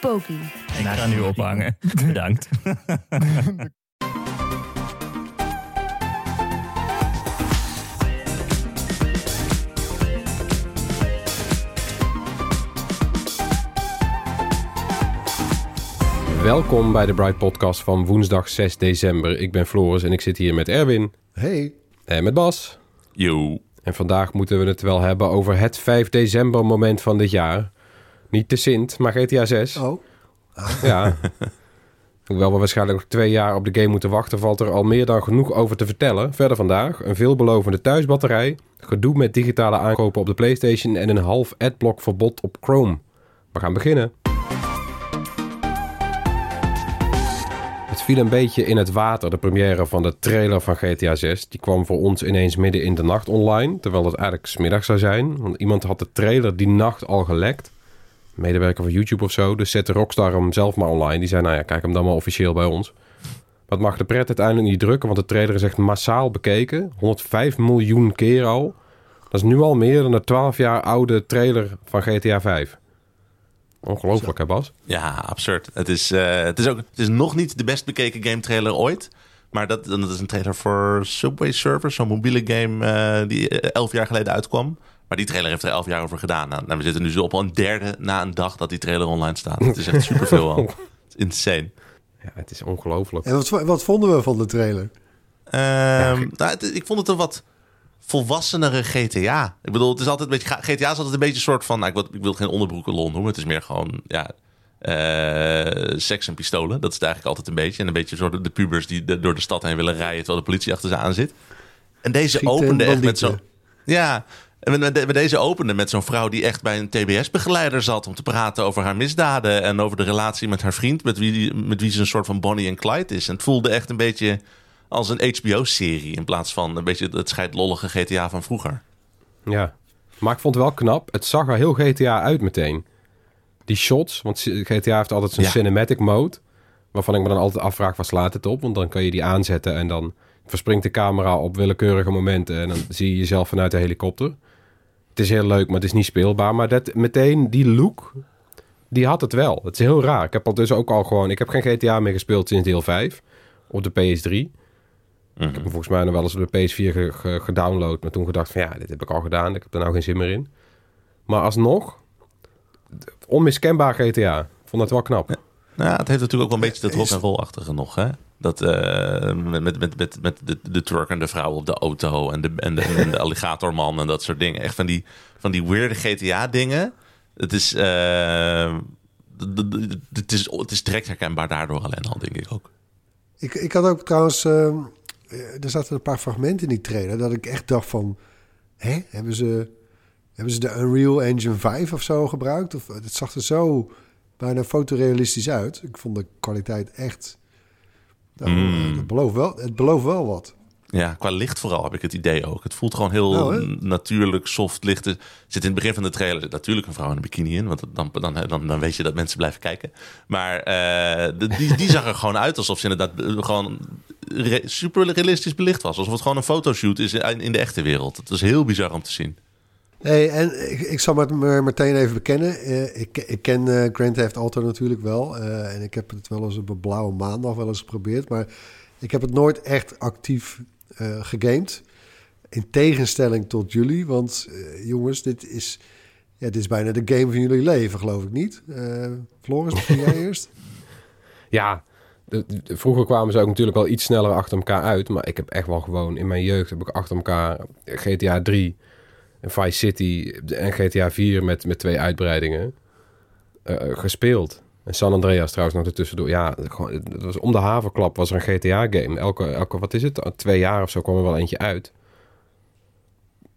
Poki. Ik ga nu ophangen. Bedankt. Welkom bij de Bright Podcast van woensdag 6 december. Ik ben Floris en ik zit hier met Erwin Hey. en met Bas. Yo. En vandaag moeten we het wel hebben over het 5 december moment van dit jaar. Niet de Sint, maar GTA 6. Oh. Ja. Hoewel we waarschijnlijk nog twee jaar op de game moeten wachten, valt er al meer dan genoeg over te vertellen. Verder vandaag een veelbelovende thuisbatterij, gedoe met digitale aankopen op de PlayStation en een half adblock verbod op Chrome. We gaan beginnen. Het viel een beetje in het water, de première van de trailer van GTA 6. Die kwam voor ons ineens midden in de nacht online, terwijl het eigenlijk smiddag zou zijn. Want iemand had de trailer die nacht al gelekt. Medewerker van YouTube of zo. Dus zette Rockstar hem zelf maar online. Die zei, nou ja, kijk hem dan maar officieel bij ons. Wat mag de pret uiteindelijk niet drukken, want de trailer is echt massaal bekeken. 105 miljoen keer al. Dat is nu al meer dan de 12 jaar oude trailer van GTA 5. Ongelooflijk, hè Bas? Ja, absurd. Het is, eh, het, is ook, het is nog niet de best bekeken game trailer ooit. Maar dat, dat is een trailer voor Subway Surfers, zo'n mobiele game eh, die eh, elf jaar geleden uitkwam. Maar die trailer heeft er elf jaar over gedaan. Nou, nou, we zitten nu zo op een derde na een dag dat die trailer online staat. Het is echt superveel al. Het is insane. Ja, het is ongelooflijk. En wat, wat vonden we van de trailer? Ehm, nou, het- ik vond het een wat volwassenere GTA. Ik bedoel, het is altijd een beetje, GTA is altijd een beetje een soort van, nou, ik, wil, ik wil geen onderbroekenlol noemen. Het is meer gewoon, ja, eh, seks en pistolen. Dat is het eigenlijk altijd een beetje. En een beetje zo de, pubers die de- door de stad heen willen rijden terwijl de politie achter ze aan zit. En deze Schieten en opende echt met zo'n... Ja, en met deze opende met zo'n vrouw die echt bij een TBS-begeleider zat... om te praten over haar misdaden en over de relatie met haar vriend... met wie, met wie ze een soort van Bonnie en Clyde is. En het voelde echt een beetje als een HBO-serie... in plaats van een beetje het scheidlollige GTA van vroeger. Ja. Maar ik vond het wel knap. Het zag er heel GTA uit meteen. Die shots, want GTA heeft altijd zo'n Ja. cinematic mode. Waarvan ik me dan altijd afvraag, waar slaat het op? Want dan kan je die aanzetten en dan verspringt de camera op willekeurige momenten. En dan zie je jezelf vanuit de helikopter. Het is heel leuk, maar het is niet speelbaar. Maar dat, meteen die look, die had het wel. Het is heel raar. Ik heb al dus ook al gewoon... Ik heb geen GTA meer gespeeld sinds deel 5 op de PS3. Ik heb hem volgens mij nog wel eens op de PS4 ge- ge- gedownload. Maar toen gedacht van ja, dit heb ik al gedaan. Ik heb er nou geen zin meer in. Maar alsnog, onmiskenbaar GTA. Ik vond het wel knap. Nou, het heeft natuurlijk ook wel een beetje dat rock and roll-achtige nog, hè? Dat eh, met, met, met, met, de, de truck en de vrouw op de auto en de, en de, en de alligatorman en dat soort dingen. Echt van die, van die weirde GTA-dingen. Het is, eh, het is, het is direct herkenbaar daardoor alleen al, denk ik ook. Ik, ik had ook trouwens... eh, er zaten een paar fragmenten in die trailer... dat ik echt dacht van... Hè, hebben ze, hebben ze de Unreal Engine 5 of zo gebruikt? Of, het zag er zo bijna fotorealistisch uit. Ik vond de kwaliteit echt... Nou, Mm. het, belooft wel, het belooft wel wat. Ja, qua licht vooral heb ik het idee ook. Het voelt gewoon heel Nou, natuurlijk, soft licht. Er zit in het begin van de trailer natuurlijk een vrouw in een bikini in. Want dan, dan, dan, dan weet je dat mensen blijven kijken. Maar eh, de- die, die zag er gewoon uit alsof ze inderdaad eh, gewoon re- super realistisch belicht was. Alsof het gewoon een fotoshoot is in, in de echte wereld. Het was heel bizar om te zien. Hey, en ik, ik zal het me meteen even bekennen. Eh, ik, ik ken eh, Grand Theft Auto natuurlijk wel. eh, en ik heb het wel eens op een blauwe maandag wel eens geprobeerd. Maar ik heb het nooit echt actief gegamed. In tegenstelling tot jullie. Want jongens, dit is, ja, dit is bijna de game van jullie leven, geloof ik niet. Floris, begin jij eerst? Ja, de- de- vroeger kwamen ze ook natuurlijk wel iets sneller achter elkaar uit. Maar ik heb echt wel gewoon in mijn jeugd heb ik achter elkaar GTA 3, en Vice City en GTA 4 met, met twee uitbreidingen eh, eh, gespeeld. En San Andreas trouwens nog ertussendoor. Ja, gewoon, het was om de havenklap was er een GTA-game. Elke, elke, wat is het? Twee jaar of zo kwam er wel eentje uit.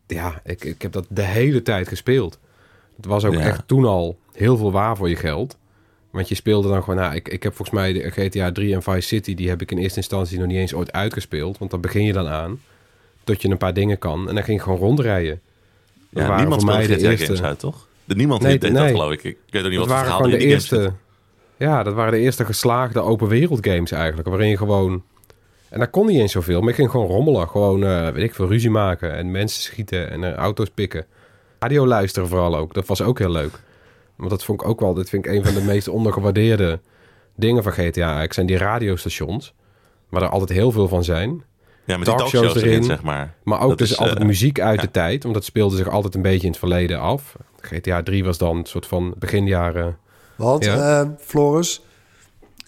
Ja, ik, ik heb dat de hele tijd gespeeld. Het was ook Ja. echt toen al heel veel waar voor je geld. Want je speelde dan gewoon... Nou, ik, ik heb volgens mij de GTA 3 en Vice City... die heb ik in eerste instantie nog niet eens ooit uitgespeeld. Want dan begin je dan aan tot je een paar dingen kan. En dan ging je gewoon rondrijden. Ja, niemand voor speelt mij de GTA eerste- games uit, toch? De, niemand Nee, deed nee. dat, geloof ik. Ik weet ook niet Dat wat waren verhaal gewoon er de eerste... Ja, dat waren de eerste geslaagde open wereld games eigenlijk. Waarin je gewoon... En daar kon niet eens zoveel. Maar je ging gewoon rommelen. Gewoon, eh, weet ik veel, ruzie maken. En mensen schieten en eh, auto's pikken. Radio luisteren vooral ook. Dat was ook heel leuk. Want dat vond ik ook wel... Dat vind ik een van de meest ondergewaardeerde dingen van GTA eigenlijk. Zijn die radiostations. Waar er altijd heel veel van zijn. Ja, met die talkshows talkshows erin, erin. zeg maar. Maar ook Dat dus is, altijd eh, muziek uit ja. de tijd. Want dat speelde zich altijd een beetje in het verleden af. GTA 3 was dan een soort van beginjaren... Want, Ja. eh, Floris,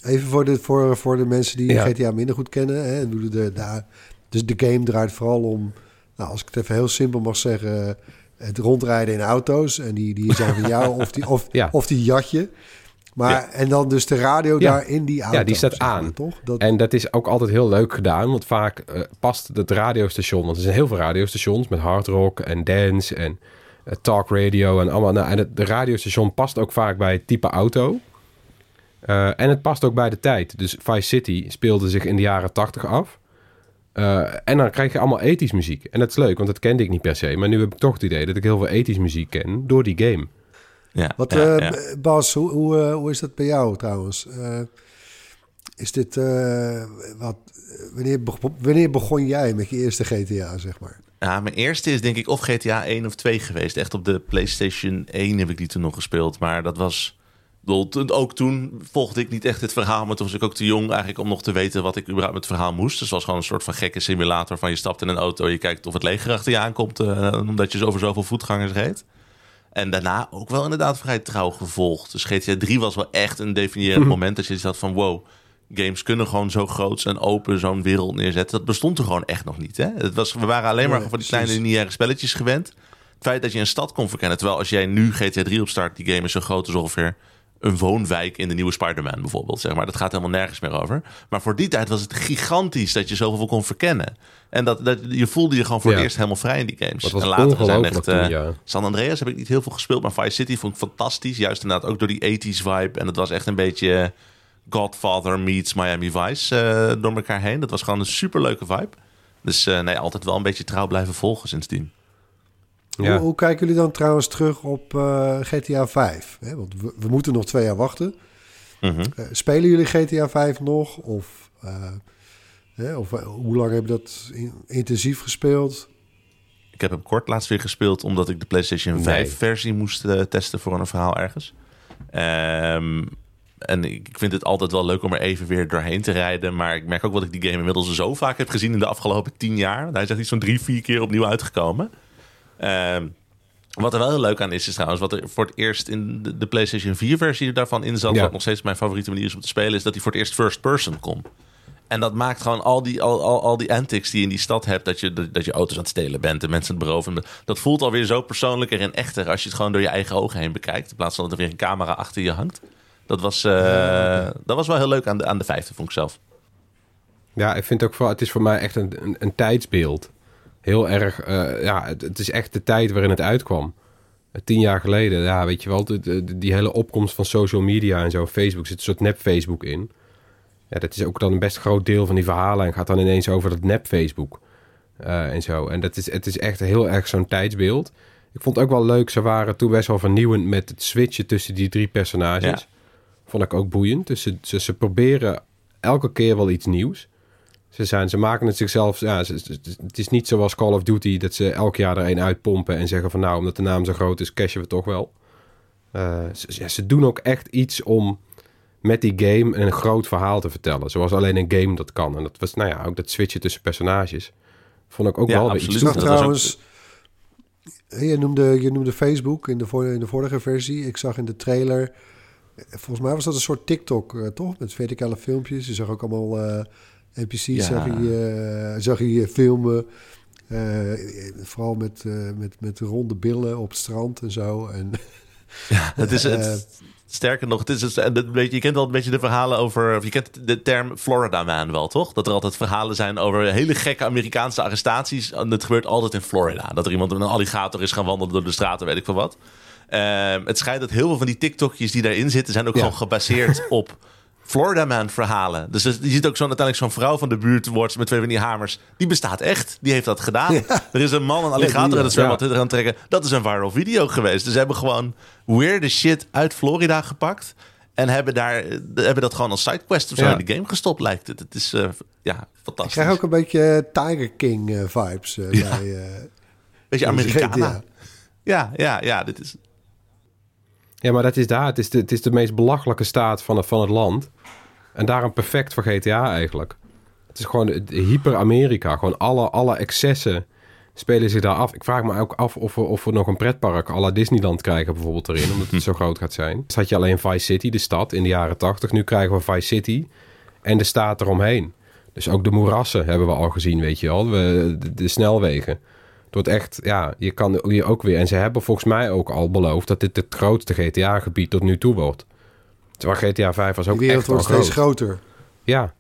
even voor de, voor, voor de mensen die Ja. GTA minder goed kennen. Hè, de, de, de- dus de game draait vooral om, nou, als ik het even heel simpel mag zeggen, het rondrijden in auto's. En die, die zijn van jou of die, of, Ja. of die jatje. Maar, Ja. En dan dus de radio Ja. daar in die auto. Ja, die staat maar, aan. toch? Dat, En dat is ook altijd heel leuk gedaan, want vaak eh, past het radiostation, want er zijn heel veel radiostations met hard rock en dance en eh, talk radio en allemaal. Nou, en het de radiostation past ook vaak bij het type auto. Eh, en het past ook bij de tijd. Dus Vice City speelde zich in de jaren 80 af. En dan krijg je allemaal ethisch muziek. En dat is leuk, want dat kende ik niet per se. Maar nu heb ik toch het idee dat ik heel veel ethisch muziek ken door die game. Ja, Wat, ja, eh. Bas, hoe, hoe, eh, hoe is dat bij jou trouwens? Eh, is dit, wat, wanneer, begon, wanneer begon jij met je eerste GTA, zeg maar? Ja, mijn eerste is denk ik of GTA 1 of 2 geweest. Echt op de PlayStation 1 heb ik die toen nog gespeeld. Maar dat was... Ook toen volgde ik niet echt het verhaal. Maar toen was ik ook te jong eigenlijk om nog te weten wat ik überhaupt met het verhaal moest. Dus het was gewoon een soort van gekke simulator van je stapt in een auto. Je kijkt of het leger achter je aankomt. omdat je zo over zoveel voetgangers reed. En daarna ook wel inderdaad vrij trouw gevolgd. Dus GTA 3 was wel echt een definiërend moment. Dat je zat van wow, games kunnen gewoon zo groot en open zo'n wereld neerzetten. Dat bestond er gewoon echt nog niet. Hè? Het was, we waren alleen maar Nee, van die kleine lineaire spelletjes gewend. Het feit dat je een stad kon verkennen. Terwijl als jij nu GTA 3 opstart, die game is zo groot als ongeveer een woonwijk in de nieuwe Spider-Man bijvoorbeeld. Zeg maar. Dat gaat helemaal nergens meer over. Maar voor die tijd was het gigantisch dat je zoveel kon verkennen. En dat, dat, je voelde je gewoon voor Ja. het eerst helemaal vrij in die games. Dat was en later zijn echt... toen, eh. San Andreas heb ik niet heel veel gespeeld, maar Vice City vond ik fantastisch. Juist inderdaad ook door die 80s vibe. En het was echt een beetje eh, Godfather meets Miami Vice eh, door elkaar heen. Dat was gewoon een superleuke vibe. Dus nee, altijd wel een beetje trouw blijven volgen sindsdien. Hoe, Ja. hoe kijken jullie dan trouwens terug op eh, GTA 5? Hè, want we, we moeten nog twee jaar wachten. Mhm. Eh, spelen jullie GTA 5 nog? Of, eh, hè, of hoe lang heb je dat in- intensief gespeeld? Ik heb hem kort laatst weer gespeeld omdat ik de PlayStation Nee. 5 versie moest testen voor een verhaal ergens. Ehm, en ik ik vind het altijd wel leuk om er even weer doorheen te rijden. Maar ik merk ook dat ik die game inmiddels zo vaak heb gezien in de afgelopen tien jaar. Hij is echt iets van drie, vier keer opnieuw uitgekomen. Ehm, wat er wel heel leuk aan is, is trouwens, wat er voor het eerst in de, de PlayStation 4 versie daarvan in zat, Ja. wat nog steeds mijn favoriete manier is om te spelen, is dat hij voor het eerst first person kon. En dat maakt gewoon al die, al, al, al die antics die je in die stad hebt, dat je, dat je auto's aan het stelen bent en mensen het beroven. Dat voelt alweer zo persoonlijker en echter als je het gewoon door je eigen ogen heen bekijkt, in plaats van dat er weer een camera achter je hangt. Dat was, eh, dat was wel heel leuk aan de, aan de vijfde, vond ik zelf. Ja, ik vind ook voor, het is voor mij echt een, een, een tijdsbeeld. Heel erg, eh, ja, het, het is echt de tijd waarin het uitkwam. Eh, Tien jaar geleden, ja, weet je wel, de, de- die hele opkomst van social media en zo, Facebook, zit een soort nep-Facebook in. Ja, dat is ook dan een best groot deel van die verhalen en gaat dan ineens over dat nep-Facebook. eh, en zo. En dat is, het is echt heel erg zo'n tijdsbeeld. Ik vond het ook wel leuk, ze waren toen best wel vernieuwend met het switchen tussen die drie personages. Ja. Vond ik ook boeiend. Dus ze, ze, ze proberen elke keer wel iets nieuws. Ze, zijn, ze maken het zichzelf. Ja, ze- het is niet zoals Call of Duty dat ze elk jaar er een uitpompen en zeggen van nou, omdat de naam zo groot is, cashen we toch wel. Eh, ze, ja, ze doen ook echt iets om met die game een groot verhaal te vertellen. Zoals alleen een game dat kan. En dat was, nou ja, ook dat switchen tussen personages. Vond ik ook Ja, wel weer absoluut. Ik iets zag trouwens... Je noemde, je noemde Facebook in de, voor, in de vorige versie. Ik zag in de trailer... Volgens mij was dat een soort TikTok, eh, toch? Met verticale filmpjes. Je zag ook allemaal eh, NPC's, Ja. zag, je, eh, zag je filmen. Eh, vooral met, eh, met, met ronde billen op het strand en zo. En, Het is, Eh, het, sterker nog, het is, het, het- je, kent wel een beetje de verhalen over... of Je kent de term Florida Man wel, toch? Dat er altijd verhalen zijn over hele gekke Amerikaanse arrestaties. En het gebeurt altijd in Florida. Dat er iemand met een alligator is gaan wandelen door de straten, weet ik veel wat. Ehm, het schijnt dat heel veel van die TikTokjes die daarin zitten... zijn ook Ja. gewoon gebaseerd op Florida Man verhalen. Dus je ziet ook zo uiteindelijk zo'n vrouw van de buurt wordt met twee van die hamers. Die bestaat echt. Die heeft dat gedaan. Er is een man, een alligator die, in het zwembad ja. aan het trekken. Dat is een viral video geweest. Dus ze hebben gewoon weirde shit uit Florida gepakt. En hebben, daar, eh, hebben dat gewoon als sidequest of zo in de game gestopt, lijkt het. Het is eh, ja, Ik fantastisch. krijg ook een beetje Tiger King eh, vibes eh, bij... eh, Beetje Americana. GTA. Ja, ja, ja. Dit is, Ja, maar dat is daar. Het is de, het is de meest belachelijke staat van het, van het land. En daarom perfect voor GTA eigenlijk. Het is gewoon hyper-Amerika. Gewoon alle, alle excessen spelen zich daar af. Ik vraag me ook af of we, of we nog een pretpark à la Disneyland krijgen bijvoorbeeld erin. Omdat het zo groot gaat zijn. Dus had je alleen Vice City, de stad, in de jaren 80. Nu krijgen we Vice City en de staat eromheen. Dus ook de moerassen hebben we al gezien, weet je wel. We, de, de snelwegen. Het wordt echt, ja, je kan hier ook weer... En ze hebben volgens mij ook al beloofd dat dit het grootste GTA-gebied tot nu toe wordt. Terwijl GTA 5 was Die ook wereld echt al wordt steeds groot. groter. Ja,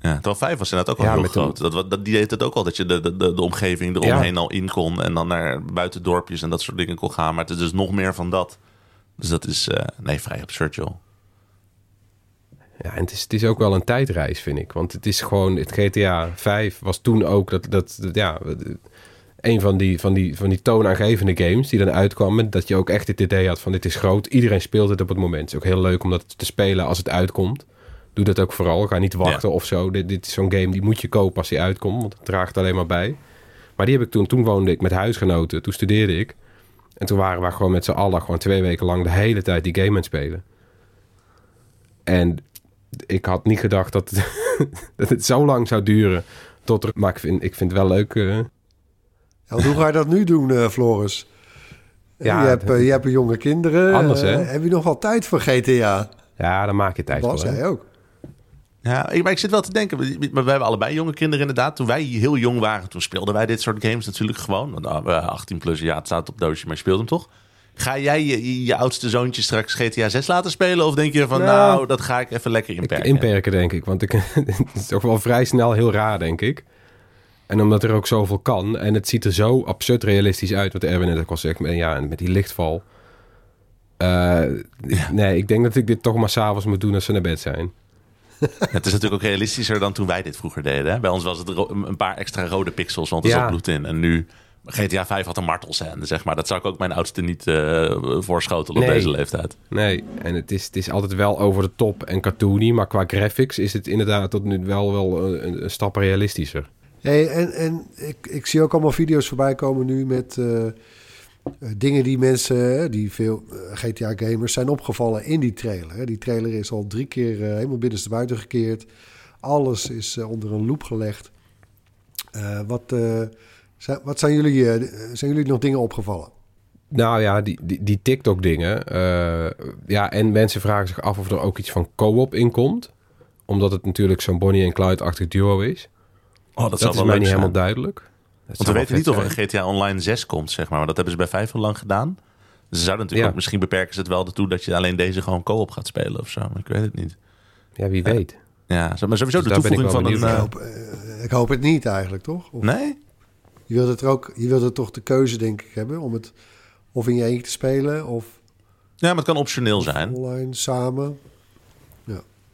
ja, terwijl vijf was inderdaad ook al Ja, heel de- groot. Dat, wat- dat, die deed het ook al, dat je de, de, de, de omgeving eromheen al in kon. En dan naar buitendorpjes en dat soort dingen kon gaan. Maar het is dus nog meer van dat. Dus dat is, eh, nee, vrij absurd, joh. Ja, en het is, het is ook wel een tijdreis, vind ik. Want het is gewoon, het GTA 5 was toen ook dat, dat, dat ja, een van die, van, die, van die toonaangevende games die dan uitkwamen. Dat je ook echt het idee had van dit is groot. Iedereen speelt het op het moment. Het is ook heel leuk om dat te spelen als het uitkomt. Doe dat ook vooral. Ga niet wachten of zo. Dit, dit is zo'n game die moet je kopen als die uitkomt. Want het draagt alleen maar bij. Maar die heb ik toen, toen woonde ik met huisgenoten. Toen studeerde ik. En toen waren we gewoon met z'n allen gewoon twee weken lang de hele tijd die game aan het spelen. En ik had niet gedacht dat het, dat het zo lang zou duren. Tot er, maar ik vind, ik vind het wel leuk. Eh, Ja, hoe ga je dat nu doen, eh, Floris? Ja, je, hebt, eh, je hebt jonge kinderen. Anders, Eh, hè? Heb je nog wel tijd voor GTA? ja, dan maak je tijd Was voor. hè. jij ook? Ja, ik, maar ik zit wel te denken. we- Maar we hebben allebei jonge kinderen inderdaad. Toen wij heel jong waren, toen speelden wij dit soort games natuurlijk gewoon. Want, nou, we 18 plus, ja, het staat op doosje, maar je speelt hem toch? Ga jij je, je, je oudste zoontje straks GTA 6 laten spelen? Of denk je van, Nou, nou, dat ga ik even lekker Ik- inperken? Inperken, denk ik. Want ik, het is toch wel vrij snel heel raar, denk ik. En omdat er ook zoveel kan. En het ziet er zo absurd realistisch uit. Wat Erwin net ook al zegt. En ja, en met die lichtval. Eh, Nee, ik denk dat ik dit toch maar s'avonds moet doen als ze naar bed zijn. Het is natuurlijk ook realistischer dan toen wij dit vroeger deden. Hè? Bij ons was het een paar extra rode pixels, want er Ja. zat bloed in. En nu, GTA 5 had een martelscène, zeg maar. Dat zou ik ook mijn oudste niet eh voorschotelen op deze leeftijd. Nee, en het is, het is altijd wel over de top en cartoony. Maar qua graphics is het inderdaad tot nu wel, wel een, een stap realistischer. Hey, en en ik, ik zie ook allemaal video's voorbij komen nu met eh, eh, dingen die mensen, eh, die veel GTA-gamers zijn opgevallen in die trailer. Die trailer is al drie keer eh, helemaal binnenstebuiten gekeerd. Alles is eh, onder een loep gelegd. Eh, wat, eh, zijn, wat zijn jullie, eh, zijn jullie nog dingen opgevallen? Nou ja, die, die, die TikTok-dingen. eh, ja, en mensen vragen zich af of er ook iets van co-op in komt. Omdat het natuurlijk zo'n Bonnie en Clyde-achtig duo is. Oh, dat, is wel mij niet zijn. helemaal duidelijk. Dat Want we weten niet of er GTA Online 6 komt, zeg maar. Maar dat hebben ze bij 5 al lang gedaan. Ze zouden natuurlijk Ja. ook, misschien beperken ze het wel ertoe dat je alleen deze gewoon co-op gaat spelen of zo. Maar ik weet het niet. Ja, wie weet. Ja, maar sowieso Dus de toevoeging van een... benieuwd Ik eh, hoop, eh, ik hoop het niet eigenlijk, toch? Of, nee? Je wilt het er ook, je wilt er toch de keuze, denk ik, hebben om het of in je eentje te spelen of Ja, maar het kan optioneel zijn. online samen.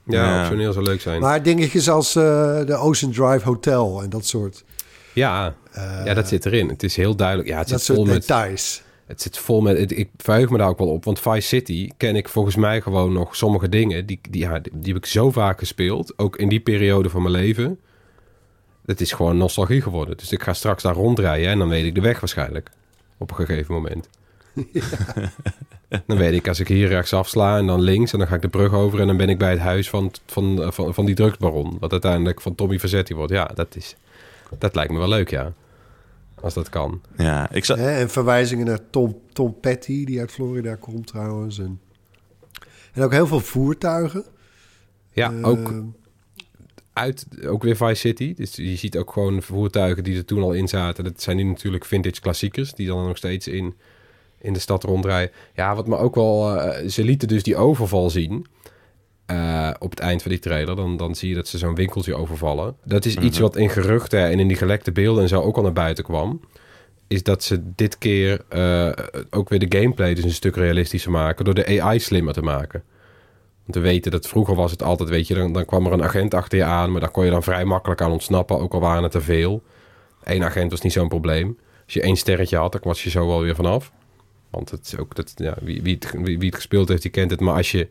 Ja, Ja. optioneel zou leuk zijn. Maar dingetjes als eh, de Ocean Drive Hotel en dat soort, ja, eh, ja, dat zit erin. Het is heel duidelijk. Ja, het dat zit vol soort met... details. Het zit vol met. het- Ik verheug me daar ook wel op. Want Vice City ken ik volgens mij gewoon nog sommige dingen. Die, die, ja, die heb ik zo vaak gespeeld. Ook in die periode van mijn leven. Het is gewoon nostalgie geworden. Dus ik ga straks daar rondrijden. En dan weet ik de weg waarschijnlijk. Op een gegeven moment. dan weet ik als ik hier rechts afsla en dan links. En dan ga ik de brug over. En dan ben ik bij het huis van, van, van, van die drugsbaron. Wat uiteindelijk van Tommy Verzetti wordt. Ja, dat, is, dat lijkt me wel leuk, ja. Als dat kan. Ja, ik zou... En verwijzingen naar Tom, Tom Petty, die uit Florida komt trouwens. En, en ook heel veel voertuigen. Ja, Eh, ook uit, ook weer Vice City. Dus je ziet ook gewoon voertuigen die er toen al in zaten. Dat zijn nu natuurlijk vintage klassiekers, die dan nog steeds in, in de stad rondrijden. Ja, wat me ook wel... eh, ze lieten dus die overval zien eh, op het eind van die trailer. Dan, dan zie je dat ze zo'n winkeltje overvallen. Dat is iets wat in geruchten en in die gelekte beelden en zo ook al naar buiten kwam. is dat ze dit keer eh, ook weer de gameplay dus een stuk realistischer maken door de AI slimmer te maken. Want we weten dat vroeger was het altijd, weet je, dan, dan kwam er een agent achter je aan, maar daar kon je dan vrij makkelijk aan ontsnappen, ook al waren het te veel. Eén agent was niet zo'n probleem. Als je één sterretje had, dan was je zo wel weer vanaf. Want het is ook dat, ja, wie, wie, het, wie, gespeeld heeft, die kent het. Maar als je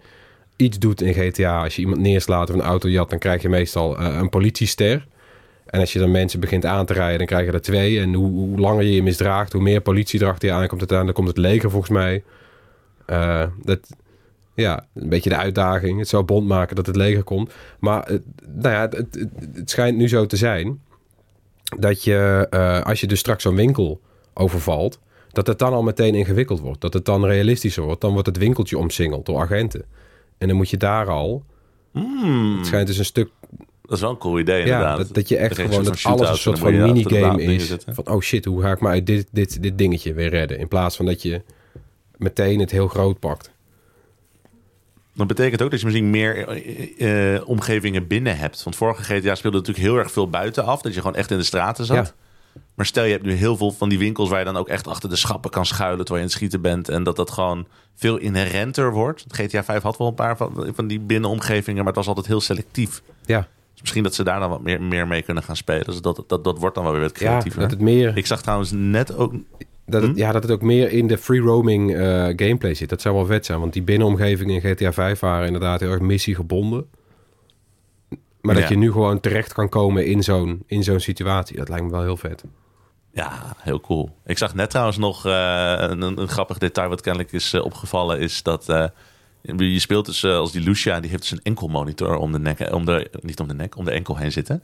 iets doet in GTA, als je iemand neerslaat of een auto jat, dan krijg je meestal eh, een politiester. En als je dan mensen begint aan te rijden, dan krijg je er twee. En hoe, hoe langer je je misdraagt, hoe meer politie erachter je aankomt. Uiteindelijk komt het leger volgens mij. Eh, dat, ja, een beetje de uitdaging. Het zou bond maken dat het leger komt. Maar nou ja, het, het, het schijnt nu zo te zijn dat je, eh, als je dus straks zo'n winkel overvalt, dat het dan al meteen ingewikkeld wordt. Dat het dan realistischer wordt. Dan wordt het winkeltje omsingeld door agenten. En dan moet je daar al. Hmm, Het schijnt dus een stuk. dat is wel een cool idee Ja, inderdaad. dat, dat je echt gewoon dat soort alles een soort van minigame is. Van oh shit, hoe ga ik me uit dit, dit, dit dingetje weer redden? In plaats van dat je meteen het heel groot pakt. Dat betekent ook dat je misschien meer eh, eh, omgevingen binnen hebt. Want vorige GTA speelde natuurlijk heel erg veel buiten af. Dat je gewoon echt in de straten zat. Ja. Maar stel je hebt nu heel veel van die winkels waar je dan ook echt achter de schappen kan schuilen terwijl je aan het schieten bent. En dat dat gewoon veel inherenter wordt. GTA 5 had wel een paar van, van die binnenomgevingen, maar het was altijd heel selectief. Ja, Dus misschien dat ze daar dan wat meer, meer mee kunnen gaan spelen. Dus dat, dat, dat wordt dan wel weer wat ja creatiever. dat het meer. Ik zag trouwens net ook... Dat het, Hm? Ja, dat het ook meer in de free roaming eh, gameplay zit. Dat zou wel vet zijn. Want die binnenomgevingen in GTA 5 waren inderdaad heel erg missiegebonden. Maar dat je nu gewoon terecht kan komen in zo'n, in zo'n situatie. Dat lijkt me wel heel vet. Ja, heel cool. Ik zag net trouwens nog eh, een, een grappig detail wat kennelijk is eh, opgevallen. Is dat eh, je speelt dus als die Lucia, die heeft dus een enkelmonitor om de nek, om de, niet om de nek, om de enkel heen zitten.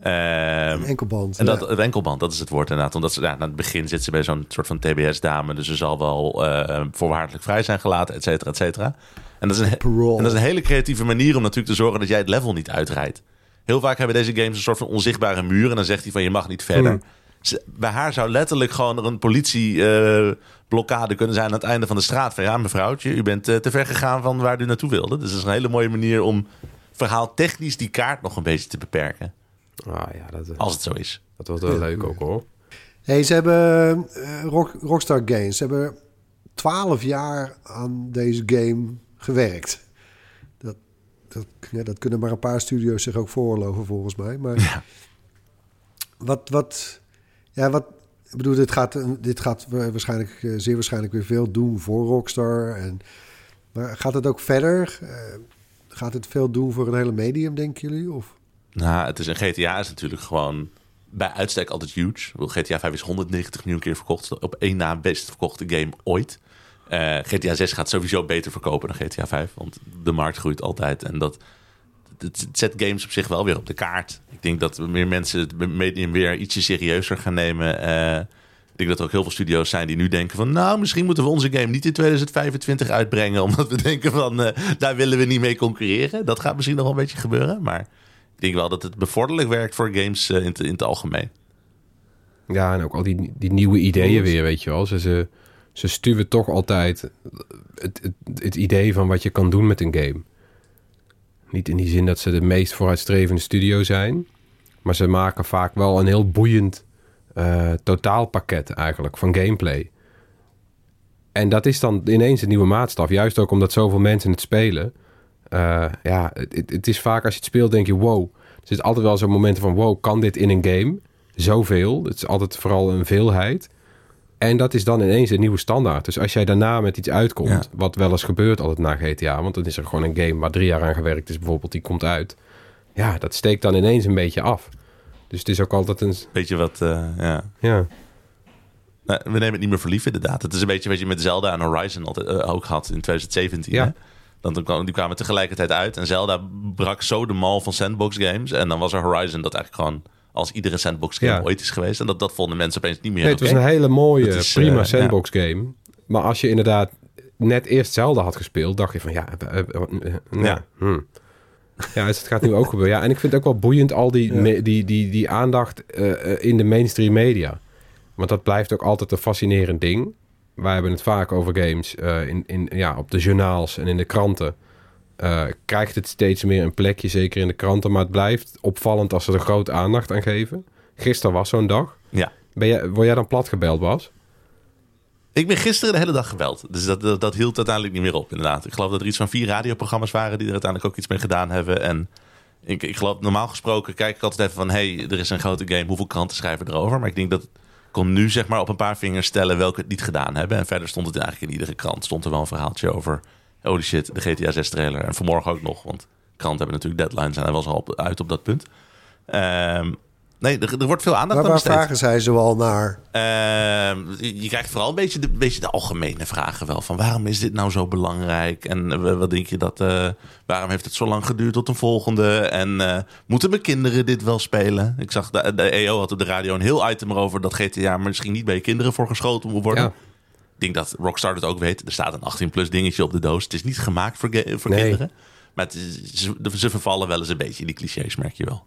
Ehm, Enkelband. en dat, ja. het enkelband, dat is het woord inderdaad. Omdat ze, ja, aan het begin zit ze bij zo'n soort van TBS-dame. Dus ze zal wel eh voorwaardelijk vrij zijn gelaten, et cetera, et cetera. En dat, is een, Parole. en dat is een hele creatieve manier om natuurlijk te zorgen dat jij het level niet uitrijdt. Heel vaak hebben deze games een soort van onzichtbare muur. En dan zegt hij van je mag niet verder. Hmm. Ze- Bij haar zou letterlijk gewoon er een politieblokkade kunnen zijn aan het einde van de straat. Van ja, mevrouwtje, u bent eh, te ver gegaan van waar u naartoe wilde. Dus dat is een hele mooie manier om verhaal technisch die kaart nog een beetje te beperken. Ah ja, dat, eh, Als het zo is. dat wordt wel leuk ook hoor. Hey, ze hebben eh, Rock, Rockstar Games. Ze hebben twaalf jaar aan deze game gewerkt. Dat, dat, ja, dat kunnen maar een paar studio's zich ook veroorloven volgens mij. Maar wat, wat, ja, wat, ik bedoel, dit gaat, dit gaat waarschijnlijk, eh, zeer waarschijnlijk weer veel doen voor Rockstar. En, maar gaat het ook verder? Eh, gaat het veel doen voor een hele medium, denken jullie? Of? Nou, het is een GTA is natuurlijk gewoon bij uitstek altijd huge. GTA 5 is 190 miljoen keer verkocht. Op één na best verkochte game ooit. Eh, GTA 6 gaat sowieso beter verkopen dan GTA 5. Want de markt groeit altijd. En dat het, zet games op zich wel weer op de kaart. Ik denk dat meer mensen het medium weer ietsje serieuzer gaan nemen. Eh, ik denk dat er ook heel veel studio's zijn die nu denken van... nou, misschien moeten we onze game niet in 2025 uitbrengen... omdat we denken van, eh, daar willen we niet mee concurreren. Dat gaat misschien nog wel een beetje gebeuren. Maar ik denk wel dat het bevorderlijk werkt voor games in, het, in het algemeen. Ja, en ook al die, die nieuwe ideeën weer, weet je wel. Ze, ze, ze stuwen toch altijd het, het, het idee van wat je kan doen met een game. Niet in die zin dat ze de meest vooruitstrevende studio zijn. Maar ze maken vaak wel een heel boeiend eh, totaalpakket eigenlijk van gameplay. En dat is dan ineens een nieuwe maatstaf. Juist ook omdat zoveel mensen het spelen. Eh, ja, het, het- is vaak als je het speelt denk je wow. Er zit altijd wel zo'n momenten van wow, kan dit in een game? Zoveel. Het is altijd vooral een veelheid. En dat is dan ineens een nieuwe standaard. Dus als jij daarna met iets uitkomt, Ja. wat wel eens gebeurt altijd na GTA, want dan is er gewoon een game waar drie jaar aan gewerkt is, bijvoorbeeld, die komt uit. Ja, dat steekt dan ineens een beetje af. Dus het is ook altijd een. Weet je wat, eh, ja... Ja, Nou, we nemen het niet meer voor lief, inderdaad. Het is een beetje wat je met Zelda en Horizon altijd, eh, ook had in 2017. Ja. Hè? Dan, dan kwam- die kwamen tegelijkertijd uit. En Zelda brak zo de mal van sandbox games. En dan was er Horizon dat eigenlijk gewoon als iedere sandbox game Ja. ooit is geweest. En dat, dat vonden mensen opeens niet meer nee, het was een hele mooie, Het is, prima eh, sandbox game. Maar als je inderdaad net eerst Zelda had gespeeld, dacht je van ja, eh, eh, ja. Ja. hmm. Ja, dus het gaat nu ook gebeuren. Ja, en ik vind het ook wel boeiend al die, Ja. me- die, die, die aandacht in de mainstream media. Want dat blijft ook altijd een fascinerend ding. Wij hebben het vaak over games eh, in, in, ja, op de journaals en in de kranten. Eh, krijgt het steeds meer een plekje, zeker in de kranten. Maar het blijft opvallend als ze er grote aandacht aan geven. Gisteren was zo'n dag. Ja. Ben jij, word jij dan plat gebeld, Bas? Ik ben gisteren de hele dag gebeld. Dus dat, dat, dat, hield uiteindelijk niet meer op, inderdaad. Ik geloof dat er iets van vier radioprogramma's waren die er uiteindelijk ook iets mee gedaan hebben. En ik, ik geloof, normaal gesproken kijk ik altijd even van... hey, er is een grote game, hoeveel kranten schrijven erover? Maar ik denk dat ik kon nu zeg maar op een paar vingers stellen welke het niet gedaan hebben. En verder stond het eigenlijk in iedere krant. Stond er wel een verhaaltje over, holy shit, de GTA 6 trailer. En vanmorgen ook nog, want kranten hebben natuurlijk deadlines en hij was al op, uit op dat punt. Um, Nee, er, er, wordt veel aandacht maar aan besteed. waar vragen zij zoal naar? Uh, je, je, krijgt vooral een beetje, de, beetje de algemene vragen wel. Van waarom is dit nou zo belangrijk? En uh, wat denk je dat... Uh, waarom heeft het zo lang geduurd tot een volgende? En uh, moeten mijn kinderen dit wel spelen? Ik zag, de, de EO had op de radio een heel item erover... dat GTA misschien niet bij je kinderen voor geschoten moet worden. Ja. Ik denk dat Rockstar het ook weet. Er staat een 18-plus dingetje op de doos. Het is niet gemaakt voor, voor nee. kinderen. Maar het is, ze, ze vervallen wel eens een beetje in die clichés, merk je wel.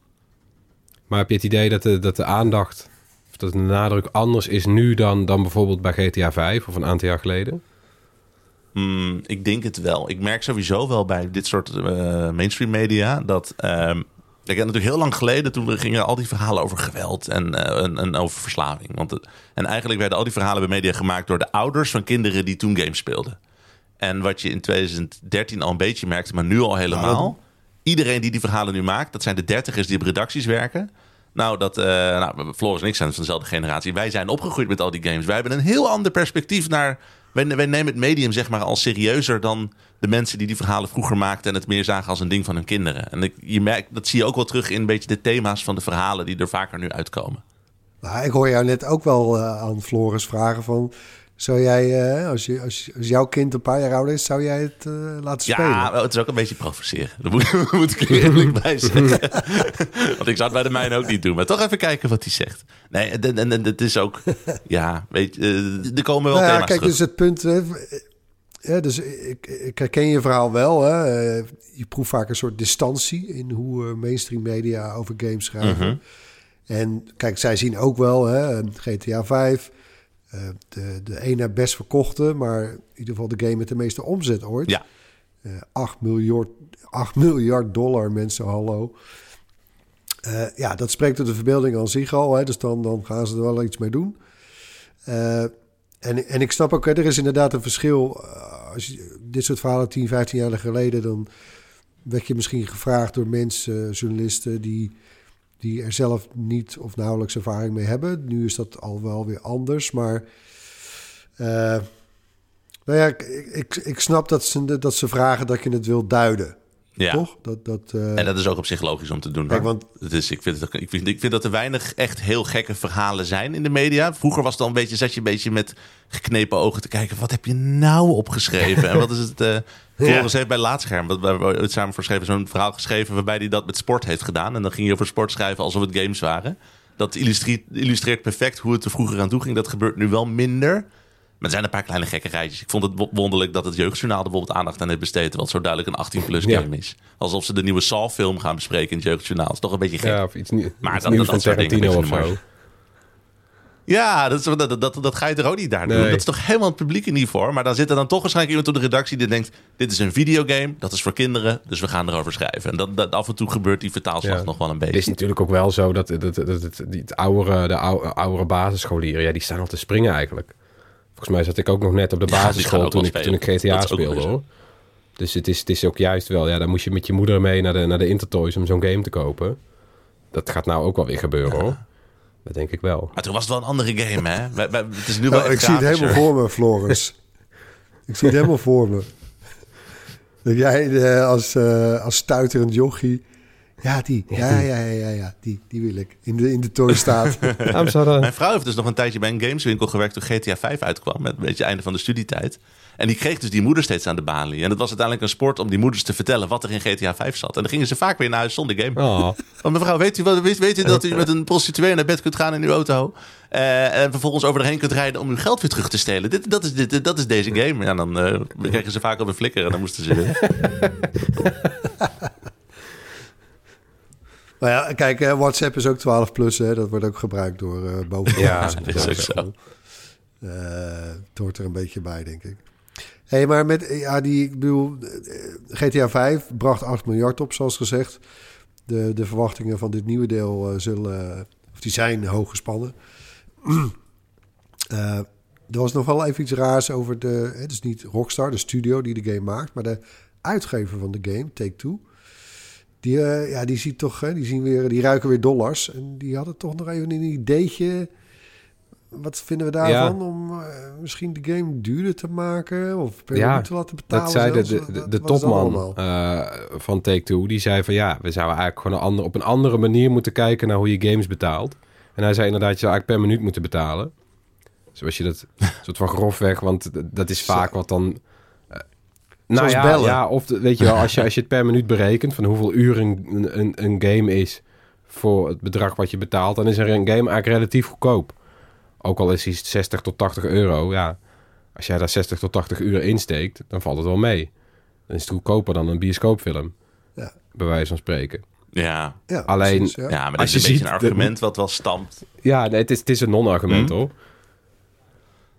Maar heb je het idee dat de, dat de aandacht, of dat de nadruk anders is nu dan, dan bijvoorbeeld bij GTA 5 of een aantal jaar geleden? Mm, ik denk het wel. Ik merk sowieso wel bij dit soort uh, mainstream media dat. Um, Kijk, natuurlijk heel lang geleden, toen gingen al die verhalen over geweld en, uh, en, en, over verslaving. Want en eigenlijk werden al die verhalen bij media gemaakt door de ouders van kinderen die toen games speelden. En wat je in 2013 al een beetje merkte, maar nu al helemaal iedereen die die verhalen nu maakt, dat zijn de dertigers die op redacties werken. Nou, dat, uh, nou, Floris en ik zijn van dezelfde generatie. Wij zijn opgegroeid met al die games. Wij hebben een heel ander perspectief naar. Wij, nemen het medium zeg maar al serieuzer dan de mensen die die verhalen vroeger maakten en het meer zagen als een ding van hun kinderen. En ik, je merkt, dat zie je ook wel terug in een beetje de thema's van de verhalen die er vaker nu uitkomen. Ik hoor jou net ook wel uh, aan Floris vragen van zou jij, uh, als, je, als, als, jouw kind een paar jaar ouder is, zou jij het uh, laten spelen? Ja, het is ook een beetje provoceren. Dat moet, moet ik er eerlijk bij zeggen. Want ik zou het bij de mijne ook niet doen. Maar toch even kijken wat hij zegt. Nee, en, het is ook... Ja, weet je, uh, er komen wel nou ja, thema's Kijk, terug. dus het punt... Hè, dus ik, ik herken je verhaal wel. Hè. Je proeft vaak een soort distantie in hoe mainstream media over games schrijven. Mhm. En kijk, zij zien ook wel hè, GTA 5... Uh, de, de ene best verkochte, maar in ieder geval de game met de meeste omzet ooit. Ja. Uh, 8, miljard, 8 miljard dollar, mensen, hallo. Uh, ja, dat spreekt tot de verbeelding aan zich al. Hè, dus dan, dan gaan ze er wel iets mee doen. En, en ik snap ook, hè, er is inderdaad een verschil. Als je dit soort verhalen 10, 15 jaar geleden... dan werd je misschien gevraagd door mensen, journalisten... die die er zelf niet of nauwelijks ervaring mee hebben. Nu is dat al wel weer anders, maar... Uh, nou ja, ik, ik, ik snap dat ze, dat ze vragen dat je het wil duiden. Ja. Toch? Dat, dat, uh... En dat is ook op zich logisch om te doen. Kijk, want... het is, ik, vind het, ik, vind, ik vind dat er weinig echt heel gekke verhalen zijn in de media. Vroeger was het dan een beetje, zat je een beetje met geknepen ogen te kijken. Wat heb je nou opgeschreven? en wat is het... Uh, Floris ja. heeft bij Laatscherm, wat we het samen voorschreven, zo'n verhaal geschreven waarbij hij dat met sport heeft gedaan. En dan ging je over sport schrijven alsof het games waren. Dat illustreert, illustreert perfect hoe het er vroeger aan toe ging. Dat gebeurt nu wel minder. Maar er zijn een paar kleine gekke rijtjes. Ik vond het wonderlijk dat het Jeugdjournaal er bijvoorbeeld aandacht aan heeft besteed. Wat zo duidelijk een 18-plus game ja. is. Alsof ze de nieuwe Saw-film gaan bespreken in het Jeugdjournaal. Dat is toch een beetje gek. Ja, of iets, nie maar iets dat, nieuws dat, van Tarantino of zo. Ja, dat, is, dat, dat, dat, ga je er ook niet daar doen. Nee. Dat is toch helemaal het publiek niet voor. Maar dan zit er dan toch waarschijnlijk iemand op de redactie die denkt... dit is een videogame, dat is voor kinderen, dus we gaan erover schrijven. En dat, dat af en toe gebeurt die vertaalslag Ja. nog wel een beetje. Het is natuurlijk ook wel zo dat, dat, dat, dat, dat die, het oudere, de oude, oudere basisscholieren, ja, die staan al te springen eigenlijk. Volgens mij zat ik ook nog net op de basisschool toen, ik, toen ik. GTA speelde hoor. Dus het is, het is ook juist wel, ja, dan moest je met je moeder mee naar de, naar de Intertoys om zo'n game te kopen. Dat gaat nou ook wel weer gebeuren hoor. Dat denk ik wel. Maar toen was het wel een andere game, hè? Het is nu wel Nou, ik zie het helemaal voor me, Floris. ik zie het helemaal voor me. Dat jij eh, als, eh, als stuiterend jochie... Ja, die. Ja, ja, ja, ja, ja. Die, die wil ik. In de, in de toy staat. Mijn vrouw heeft dus nog een tijdje bij een gameswinkel gewerkt toen GTA 5 uitkwam. Met een beetje het einde van de studietijd. En die kreeg dus die moeder steeds aan de balie. En het was uiteindelijk een sport om die moeders te vertellen wat er in GTA 5 zat. En dan gingen ze vaak weer naar huis zonder game. Oh. Want mevrouw, weet u, weet, weet u dat u met een prostituee naar bed kunt gaan in uw auto? eh, en vervolgens over erheen kunt rijden om uw geld weer terug te stelen? Dit, dat, is, dit, dat is deze game. Ja, dan eh, kregen ze vaak op een flikker en dan moesten ze weer. maar ja, kijk, eh, WhatsApp is ook 12 plus. Hè. Dat wordt ook gebruikt door uh, boven. Ja, dat is ook zo. Eh, het hoort er een beetje bij, denk ik. Hé, hey, maar met ja, die, ik bedoel, eh, GTA 5 bracht 8 miljard op, zoals gezegd. De, de verwachtingen van dit nieuwe deel eh, zullen, of die zijn hoog gespannen. Eh, er was nog wel even iets raars over de... Het is niet Rockstar, de studio die de game maakt... maar de uitgever van de game, Take-Two... Die, eh, ja, die, ziet toch, hè, die, zien weer, die ruiken weer dollars. En die hadden toch nog even een ideetje... Wat vinden we daarvan om eh, misschien de game duurder te maken of per Ja, minuut te laten betalen? Dat zei de, zelfs? de, de, topman eh, van Take-Two. Die zei van ja, we zouden eigenlijk gewoon een ander, op een andere manier moeten kijken naar hoe je games betaalt. En hij zei inderdaad, je zou eigenlijk per minuut moeten betalen. Zoals je dat soort van grofweg, want dat is vaak wat dan... nou Zoals ja, bellen. ja, of de- weet je wel, als je, als je het per minuut berekent van hoeveel uur een, een, een game is voor het bedrag wat je betaalt, dan is er een game eigenlijk relatief goedkoop. Ook al is die 60 tot 80 euro, ja. Als jij daar 60 tot 80 uur insteekt, dan valt het wel mee. Dan is het goedkoper dan een bioscoopfilm. Ja. Bij wijze van spreken. Ja. Ja, Alleen- precies, ja. Ja, maar dat is een beetje ziet een de- argument wat wel stamt. Ja, nee, het, is, het is een non-argument Hmm? hoor.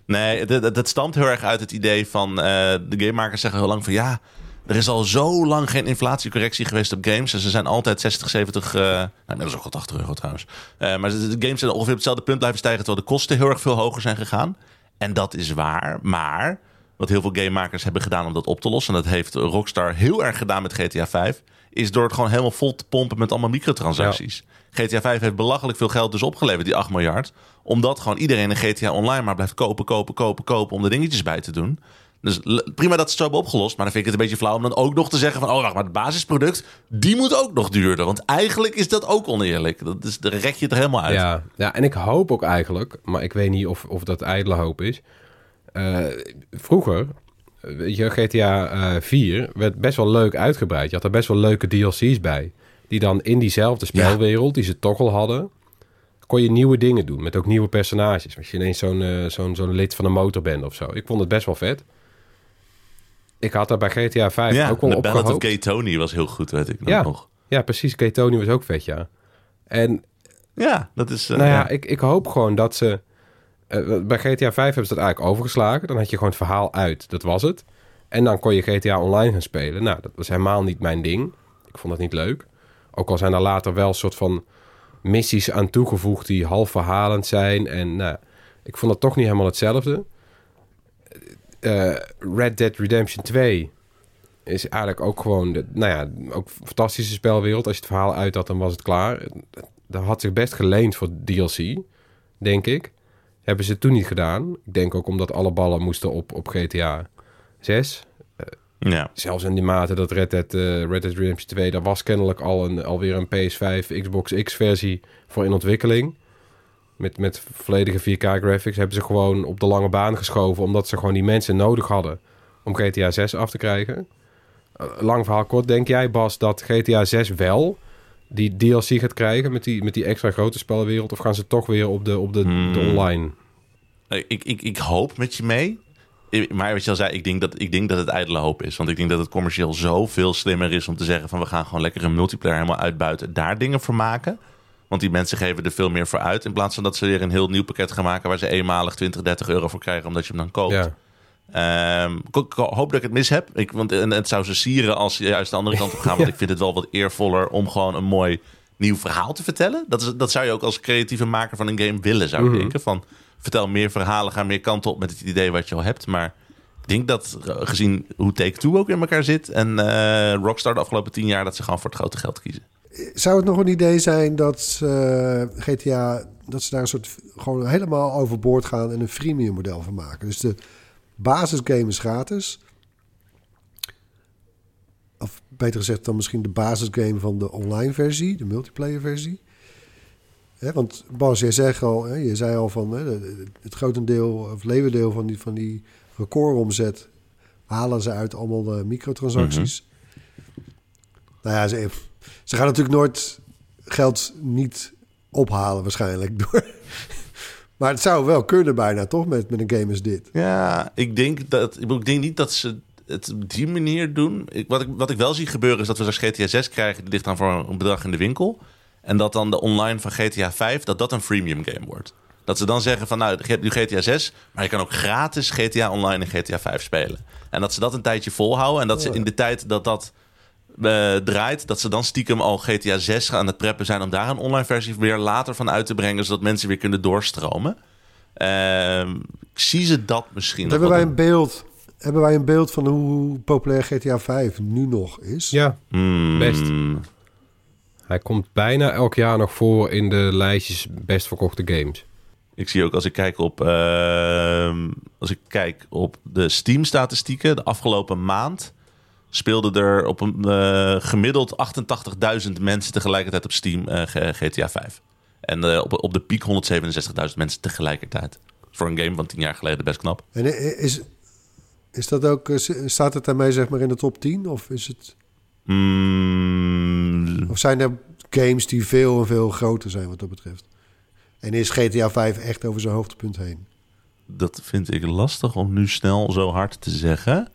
Nee, dat, dat- dat stamt heel erg uit het idee van... eh, de gamemakers zeggen heel lang van... ja, er is al zo lang geen inflatiecorrectie geweest op games. En ze zijn altijd 60, 70... eh nou, inmiddels ook al 80 euro trouwens. Eh, maar de games zijn ongeveer op hetzelfde punt blijven stijgen... terwijl de kosten heel erg veel hoger zijn gegaan. En dat is waar, maar... wat heel veel gamemakers hebben gedaan om dat op te lossen... en dat heeft Rockstar heel erg gedaan met GTA 5... is door het gewoon helemaal vol te pompen met allemaal microtransacties. GTA 5 heeft belachelijk veel geld dus opgeleverd, die 8 miljard. Omdat gewoon iedereen een GTA Online maar blijft kopen, kopen, kopen, kopen... om er dingetjes bij te doen. Dus prima dat ze het zo hebben opgelost. Maar dan vind ik het een beetje flauw om dan ook nog te zeggen van... oh, wacht, maar het basisproduct, die moet ook nog duurder. Want eigenlijk is dat ook oneerlijk. Dat is, daar rek je het er helemaal uit. Ja, ja, en ik hoop ook eigenlijk, maar ik weet niet of, of dat ijdele hoop is. Eh, vroeger, eh, weet je, GTA eh 4 werd best wel leuk uitgebreid. Je had er best wel leuke DLC's bij. Die dan in diezelfde spelwereld, die ze toch al hadden, kon je nieuwe dingen doen. Met ook nieuwe personages. Als je ineens zo'n eh, zo'n zo'n lid van een motorband of zo. Ik vond het best wel vet. Ik had daar bij GTA 5 Ja, ook wel de op Ballad of. Gay Tony was heel goed, weet ik nog. Ja. nog. Ja, precies. Ketoni was ook vet, ja. En Ja, dat is... eh, nou ja, ja. Ik, ik hoop gewoon dat ze... eh, bij GTA 5 hebben ze dat eigenlijk overgeslagen. Dan had je gewoon het verhaal uit. Dat was het. En dan kon je GTA Online gaan spelen. Nou, dat was helemaal niet mijn ding. Ik vond dat niet leuk. Ook al zijn er later wel een soort van missies aan toegevoegd... die half verhalend zijn. En nou, ik vond het toch niet helemaal hetzelfde. Eh, Red Dead Redemption 2 is eigenlijk ook gewoon... De, nou ja, ook een fantastische spelwereld. Als je het verhaal uit had, dan was het klaar. Dat had zich best geleend voor DLC, denk ik. Hebben ze toen niet gedaan. Ik denk ook omdat alle ballen moesten op, op GTA 6. Ja. Zelfs in die mate dat Red Dead, eh, Red Dead Redemption 2... daar was kennelijk al een, alweer een PS5, Xbox X-versie voor in ontwikkeling. Met, met volledige 4K-graphics hebben ze gewoon op de lange baan geschoven... omdat ze gewoon die mensen nodig hadden om GTA 6 af te krijgen. Eh, lang verhaal kort, denk jij Bas dat GTA 6 wel die DLC gaat krijgen... met die, met die extra grote spelwereld? Of gaan ze toch weer op de, op de, Hmm. de online? Ik, ik, ik hoop met je mee. Maar wat je al zei, ik denk, dat, ik denk dat het ijdele hoop is. Want ik denk dat het commercieel zoveel slimmer is om te zeggen van we gaan gewoon lekker een multiplayer helemaal uitbuiten. Daar dingen voor maken. Want die mensen geven er veel meer voor uit. In plaats van dat ze weer een heel nieuw pakket gaan maken waar ze eenmalig 20, 30 euro voor krijgen omdat je hem dan koopt. Ja. Ehm, ik, ik hoop dat ik het mis heb. Ik, want en het zou ze sieren als ze juist de andere kant op gaan. Want ik vind het wel wat eervoller om gewoon een mooi nieuw verhaal te vertellen. Dat, is, dat zou je ook als creatieve maker van een game willen, zou ik Mhm. denken. Van, vertel meer verhalen, ga meer kanten op met het idee wat je al hebt. Maar ik denk dat eh, gezien hoe Take-Two ook in elkaar zit... en eh, Rockstar de afgelopen tien jaar... dat ze gewoon voor het grote geld kiezen. Zou het nog een idee zijn dat eh, GTA... dat ze daar een soort... gewoon helemaal overboord gaan... en een freemium model van maken? Dus de basisgame is gratis. Of beter gezegd dan misschien de basisgame van de online versie... de multiplayer versie. Want Bas, jij zegt al, hè, je zei al van... Hè, het grotendeel of leeuwendeel van die, van die recordomzet... halen ze uit allemaal de microtransacties. Nou ja, ze, ze gaan natuurlijk nooit geld niet ophalen waarschijnlijk. Door. Maar het zou wel kunnen bijna, toch? Met, met een game als dit. Ja, ik denk, dat, ik bedoel, ik denk niet dat ze het op die manier doen. Ik, wat, ik, wat ik wel zie gebeuren is dat we straks GTA 6 krijgen. Die ligt dan voor een bedrag in de winkel. En dat dan de online van GTA 5, dat dat een freemium game wordt. Dat ze dan zeggen van, nou, je hebt nu GTA 6... maar je kan ook gratis GTA Online en GTA 5 spelen. En dat ze dat een tijdje volhouden. En dat ze in de tijd dat dat eh, draait... dat ze dan stiekem al GTA 6 aan het preppen zijn... om daar een online versie weer later van uit te brengen... zodat mensen weer kunnen doorstromen. Ehm, ik zie ze dat misschien Hebben wij een beeld... Hebben wij een beeld van hoe populair GTA 5 nu nog is? Ja, Hmm, best. Hij komt bijna elk jaar nog voor in de lijstjes best verkochte games. Ik zie ook als ik kijk op, ehm, als ik kijk op de Steam-statistieken, de afgelopen maand speelden er op een eh, gemiddeld 88.000 mensen tegelijkertijd op Steam eh, GTA 5. En eh, op, op de piek 167.000 mensen tegelijkertijd. Voor een game van 10 jaar geleden best knap. En is, is dat ook... Staat het daarmee zeg maar in de top 10? Of, is het, Mm, of zijn er games die veel en veel groter zijn wat dat betreft? En is GTA 5 echt over zijn hoogtepunt heen? dat vind ik lastig om nu snel zo hard te zeggen.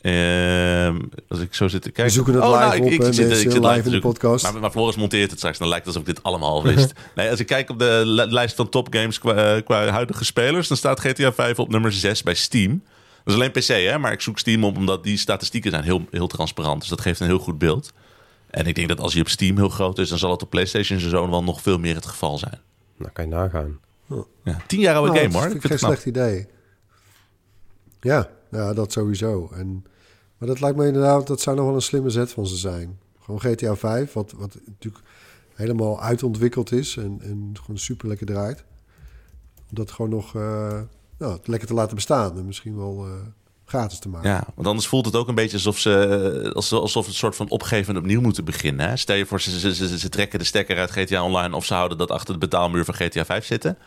Ehm, als ik zo zit te kijken. We zoeken het Oh, live nou, ik- op, ik zit- ik zit live in de podcast. Maar, maar Floris monteert het straks. Dan lijkt het alsof ik dit allemaal al wist. nee, als ik kijk op de li- lijst van topgames qua, qua huidige spelers... dan staat GTA 5 op nummer 6 bij Steam. Dat is alleen PC, hè? Maar ik zoek Steam op omdat die statistieken zijn heel, heel transparant. Dus dat geeft een heel goed beeld. En ik denk dat als hij op Steam heel groot is... dan zal het op PlayStation zo wel nog veel meer het geval zijn. Nou, kan je nagaan. Ja, tien jaar oude Nou, game, dat hoor. vind Ik ik vind geen knap. slecht idee. Ja, ja, dat sowieso. En, maar dat lijkt me inderdaad, dat zou nog wel een slimme zet van ze zijn. Gewoon GTA 5, wat, wat natuurlijk helemaal uitontwikkeld is en, en gewoon super lekker draait. Om dat gewoon nog eh, nou, lekker te laten bestaan en misschien wel eh, gratis te maken. Ja, want anders voelt het ook een beetje alsof ze alsof, alsof het een soort van opgeven en opnieuw moeten beginnen. Hè? Stel je voor, ze, ze, ze, ze trekken de stekker uit GTA Online of ze houden dat achter de betaalmuur van GTA 5 zitten.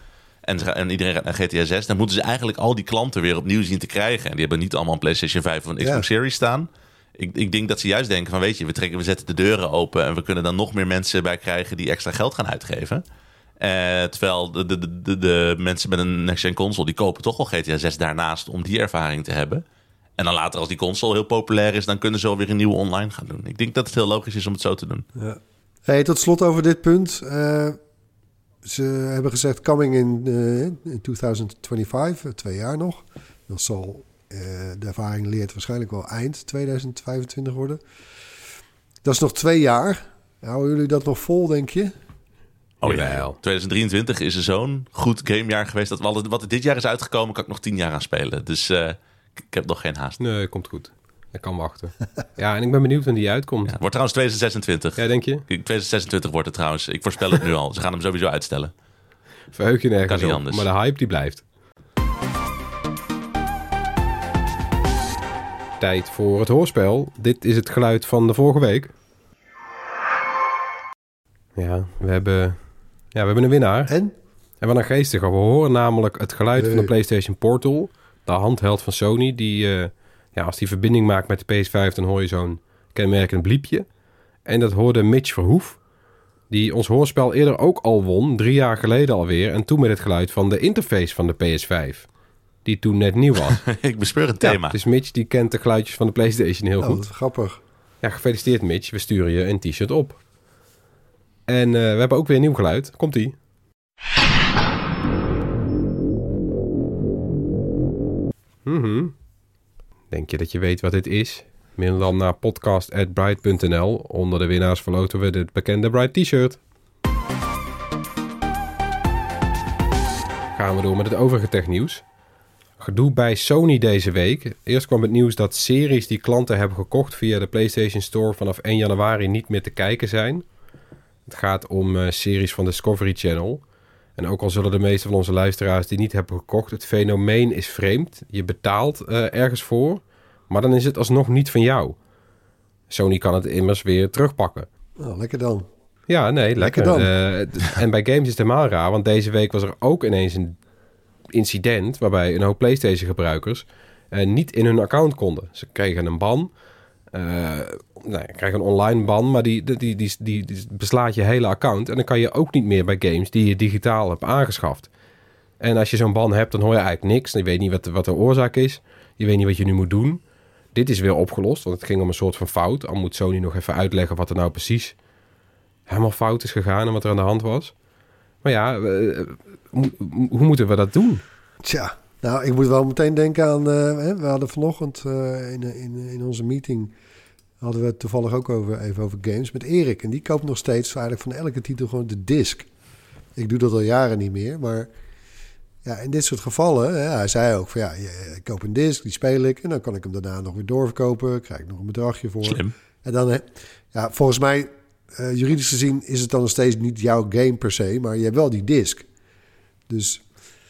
En, ze en iedereen gaat naar GTA 6. Dan moeten ze eigenlijk al die klanten weer opnieuw zien te krijgen. En die hebben niet allemaal een PlayStation 5 of een Xbox Ja. Series staan. Ik, ik denk dat ze juist denken van weet je, we, trekken, we zetten de deuren open en we kunnen dan nog meer mensen bij krijgen die extra geld gaan uitgeven. Eh, terwijl de, de, de, de, mensen met een next-gen console, die kopen toch wel GTA 6 daarnaast om die ervaring te hebben. En dan later als die console heel populair is, dan kunnen ze alweer een nieuwe online gaan doen. Ik denk dat het heel logisch is om het zo te doen. Hey, tot slot over dit punt. Eh, ze hebben gezegd coming in, eh, in 2025, eh, twee jaar nog. Dat zal, de ervaring leert waarschijnlijk wel eind 2025 worden. Dat is nog twee jaar. Houden jullie dat nog vol, denk je? Oh ja, Jawel. 2023 is er zo'n goed gamejaar geweest. Dat we wat er dit jaar is uitgekomen, kan ik nog tien jaar aan spelen. Dus eh, ik, heb nog geen haast. Nee, komt goed. Ik kan wachten. ja, en ik ben benieuwd wanneer die uitkomt. Ja, wordt trouwens 2026. Ja, denk je? 2026 wordt het trouwens. Ik voorspel het nu al. Ze gaan hem sowieso uitstellen. Verheug je nergens Kan niet op. anders. Maar de hype die blijft. Tijd voor het hoorspel. Dit is het geluid van de vorige week. Ja, we hebben, we hebben een winnaar. En? En wat een geestige. We horen namelijk het geluid van de. PlayStation Portal. De handheld van Sony. Die, eh, ja, als die verbinding maakt met de PS5, dan hoor je zo'n kenmerkend bliepje. En dat hoorde Mitch Verhoef. Die ons hoorspel eerder ook al won. Drie jaar geleden alweer. En toen met het geluid van de interface van de PS5. Die toen net nieuw was. ik bespeur een Ja, thema. dus Mitch die kent de geluidjes van de PlayStation heel Oh, goed. grappig. Ja, gefeliciteerd Mitch. We sturen je een t-shirt op. En eh, we hebben ook weer een nieuw geluid. Komt-ie. Mhm. Denk je dat je weet wat dit is? Mail dan naar podcast.bright.nl. Onder de winnaars verloten we dit bekende Bright t-shirt. Gaan we door met het overige technieuws. Gedoe bij Sony deze week. Eerst kwam het nieuws dat series die klanten hebben gekocht via de PlayStation Store vanaf 1 januari niet meer te kijken zijn. Het gaat om eh, series van Discovery Channel. En ook al zullen de meeste van onze luisteraars die niet hebben gekocht, het fenomeen is vreemd. Je betaalt eh, ergens voor, maar dan is het alsnog niet van jou. Sony kan het immers weer terugpakken. Nou, lekker dan. Ja, nee, lekker. Lekker dan. Eh, en bij games is het helemaal raar, want deze week was er ook ineens een incident waarbij een hoop PlayStation gebruikers niet in hun account konden. Ze kregen een ban, nou, je krijgt een online ban, maar die, die, die, die, die, beslaat je hele account. En dan kan je ook niet meer bij games die je digitaal hebt aangeschaft. En als je zo'n ban hebt, dan hoor je eigenlijk niks. Je weet niet wat, de- wat de oorzaak is. Je weet niet wat je nu moet doen. Dit is weer opgelost, want het ging om een soort van fout. Al moet Sony nog even uitleggen wat er nou precies helemaal fout is gegaan en wat er aan de hand was. Maar ja, eh, hoe, hoe moeten we dat doen? Tja, nou, ik moet wel meteen denken aan... eh, we hadden vanochtend eh, in, in, in onze meeting... hadden we het toevallig ook over, even over games met Erik. En die koopt nog steeds eigenlijk van elke titel gewoon de disc. Ik doe dat al jaren niet meer, maar... Ja, in dit soort gevallen, hè, hij zei ook van ja, je- ik koop een disc, die speel ik en dan kan ik hem daarna nog weer doorverkopen, krijg ik nog een bedragje voor. Slim. En dan, ja, volgens mij, eh, juridisch gezien is het dan nog steeds niet jouw game per se, maar je hebt wel die disc. Dus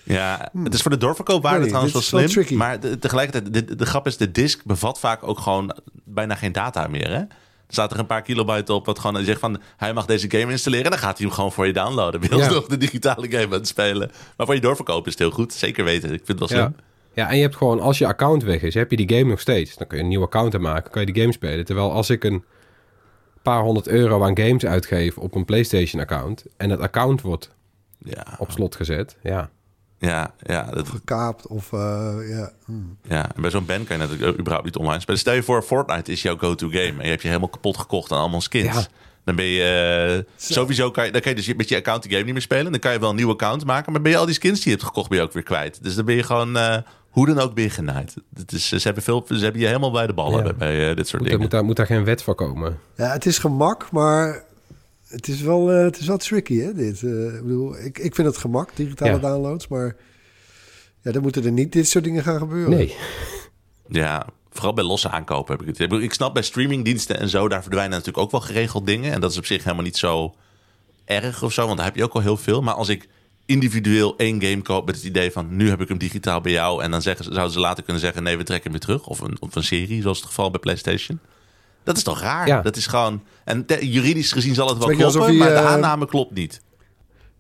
Ja, het is voor de doorverkoopwaarde Nee, trouwens wel slim. tricky. Maar de- tegelijkertijd, de, de grap is, de disk bevat vaak ook gewoon bijna geen data meer. Hè? Er staat er een paar kilobyte op wat gewoon zegt van hij mag deze game installeren. En dan gaat hij hem gewoon voor je downloaden. Ben je Ja. alsnog de digitale game aan het spelen. Maar voor je doorverkoop is het heel goed. Zeker weten. Ik vind het wel slim. ja, en je hebt gewoon, als je account weg is, heb je die game nog steeds. Dan kun je een nieuwe account aanmaken, kan je die game spelen. Terwijl als ik een paar honderd euro aan games uitgeef op een PlayStation-account... en dat account wordt Ja, op slot gezet, ja... ja, ja, dat, gekaapt of eh, ja. hm. ja. En bij zo'n band kan je natuurlijk überhaupt niet online spelen. Stel je voor, Fortnite is jouw go-to game. En je hebt je helemaal kapot gekocht aan allemaal skins. Ja. Dan ben je eh, sowieso kan je, dan kan je dus met je account die game niet meer spelen. Dan kan je wel een nieuwe account maken, maar ben je al die skins die je hebt gekocht ben je ook weer kwijt. Dus dan ben je gewoon eh, hoe dan ook weer genaaid. Het is, ze hebben veel, ze hebben je helemaal bij de ballen Ja. bij, bij, eh, dit soort Moet, er, dingen. moet, daar, moet daar geen wet voor komen. Ja, het is gemak, maar het is wel, eh, het is wel tricky, hè, dit. Eh, ik bedoel, ik, ik vind het gemak, digitale Ja. downloads, maar ja, dan moeten er niet dit soort dingen gaan gebeuren. Nee. Ja, vooral bij losse aankopen heb ik het. Ik snap bij streamingdiensten en zo, daar verdwijnen natuurlijk ook wel geregeld dingen. En dat is op zich helemaal niet zo erg of zo, want daar heb je ook al heel veel. Maar als ik individueel één game koop met het idee van nu heb ik hem digitaal bij jou. En dan zeggen, ze- zouden ze later kunnen zeggen nee, we trekken hem weer terug. Of een, of een serie, zoals het geval bij PlayStation. Dat is toch raar? Ja. Dat is gewoon. En te- juridisch gezien zal het wel kloppen, alsof maar de eh, aanname klopt niet. Het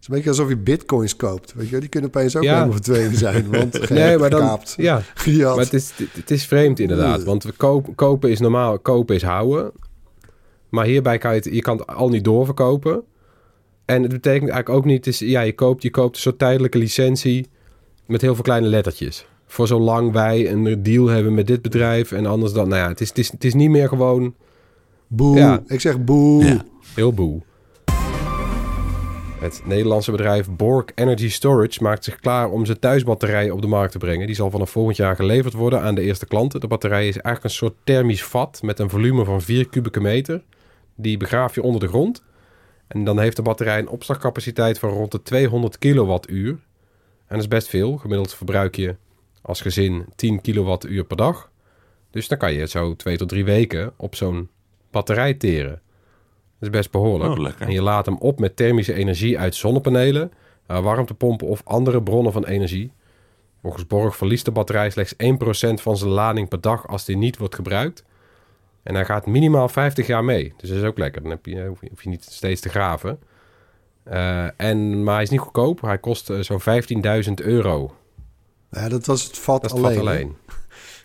is een beetje alsof je bitcoins koopt. Weet je, die kunnen opeens ook Ja. helemaal verdwenen zijn, want Nee, maar dan... gekaapt, Ja, maar het is, het is vreemd inderdaad. Want we koop, kopen is normaal, kopen is houden. Maar hierbij kan je het, je kan het al niet doorverkopen. En het betekent eigenlijk ook niet, is, ja, je koopt, je koopt een soort tijdelijke licentie met heel veel kleine lettertjes. Voor zolang wij een deal hebben met dit bedrijf en anders dan, nou ja, het is, het is, het is niet meer gewoon Boe. Ja. Ik zeg boe. Ja. heel boe. Het Nederlandse bedrijf Borg Energy Storage maakt zich klaar om zijn thuisbatterij op de markt te brengen. Die zal vanaf volgend jaar geleverd worden aan de eerste klanten. De batterij is eigenlijk een soort thermisch vat met een volume van 4 kubieke meter. Die begraaf je onder de grond. En dan heeft de batterij een opslagcapaciteit van rond de 200 kilowattuur. En dat is best veel. Gemiddeld verbruik je als gezin 10 kilowattuur per dag. Dus dan kan je zo twee tot drie weken op zo'n batterij teren. Dat is best behoorlijk. Oh. En je laat hem op met thermische energie uit zonnepanelen, eh, warmtepompen of andere bronnen van energie. Volgens Borg verliest de batterij slechts 1% van zijn lading per dag als die niet wordt gebruikt. En hij gaat minimaal 50 jaar mee. Dus dat is ook lekker. Dan heb je, hoef, je, hoef je niet steeds te graven. Eh, en, maar hij is niet goedkoop. Hij kost eh, zo'n 15.000 euro. Ja, dat was het vat Dat alleen. het vat hè? alleen.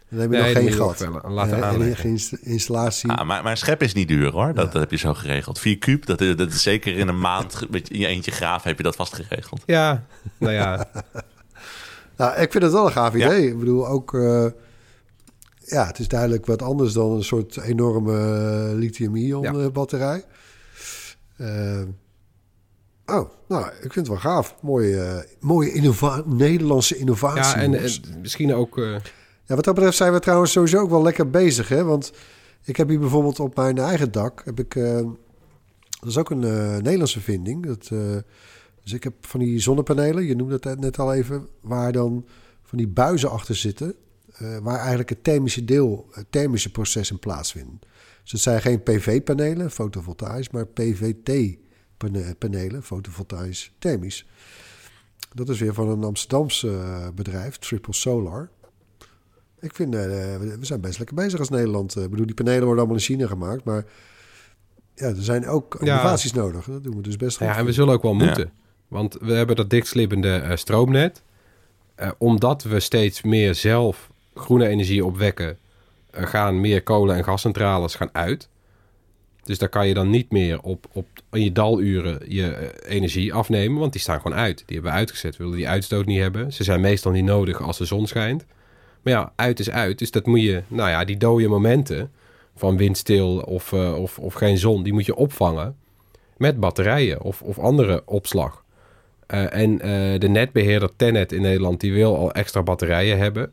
Dan heb je Nee, nog geen gat. laten en aanleggen. geen inst- installatie. Ah, maar, maar een schep is niet duur hoor. Dat, dat heb je zo geregeld. 4 kuub, dat, is- dat is zeker in een maand met in je eentje graaf heb je dat vast geregeld. Ja, nou ja. Nou, ik vind het wel een gaaf Ja. idee. Ik bedoel, ook... eh, ja, het is duidelijk wat anders dan een soort enorme eh, lithium-ion Ja. eh, batterij. Eh, oh, nou, ik vind het wel gaaf. Mooie, eh, mooie innova Nederlandse innovatie. ja en, en misschien ook... eh, Ja, wat dat betreft zijn we trouwens sowieso ook wel lekker bezig, hè? Want ik heb hier bijvoorbeeld op mijn eigen dak heb ik, eh, dat is ook een Nederlandse vinding. Dat, dus ik heb van die zonnepanelen, je noemde het net al even, waar dan van die buizen achter zitten, waar eigenlijk het thermische deel, het thermische proces in plaatsvindt. Dus het zijn geen PV-panelen, fotovoltaïs, maar PVT-panelen, fotovoltaïs thermisch. Dat is weer van een Amsterdamse eh, bedrijf, Triple Solar. Ik vind, eh, we zijn best lekker bezig als Nederland. Eh, Ik bedoel, die panelen worden allemaal in China gemaakt, maar ja, er zijn ook Ja. innovaties nodig. Dat doen we dus best goed. Ja, en we zullen ook wel Ja. moeten. Want we hebben dat diktslippende eh, stroomnet. Eh, omdat we steeds meer zelf groene energie opwekken, gaan meer kolen- en gascentrales gaan uit. Dus daar kan je dan niet meer op, op in je daluren je eh, energie afnemen, want die staan gewoon uit. Die hebben we uitgezet. We willen die uitstoot niet hebben. Ze zijn meestal niet nodig als de zon schijnt. Maar ja, uit is uit. Dus dat moet je, nou ja, die dode momenten van windstil of, eh, of, of geen zon, die moet je opvangen met batterijen of, of andere opslag. Eh, en de netbeheerder Tenet in Nederland, die wil al extra batterijen hebben.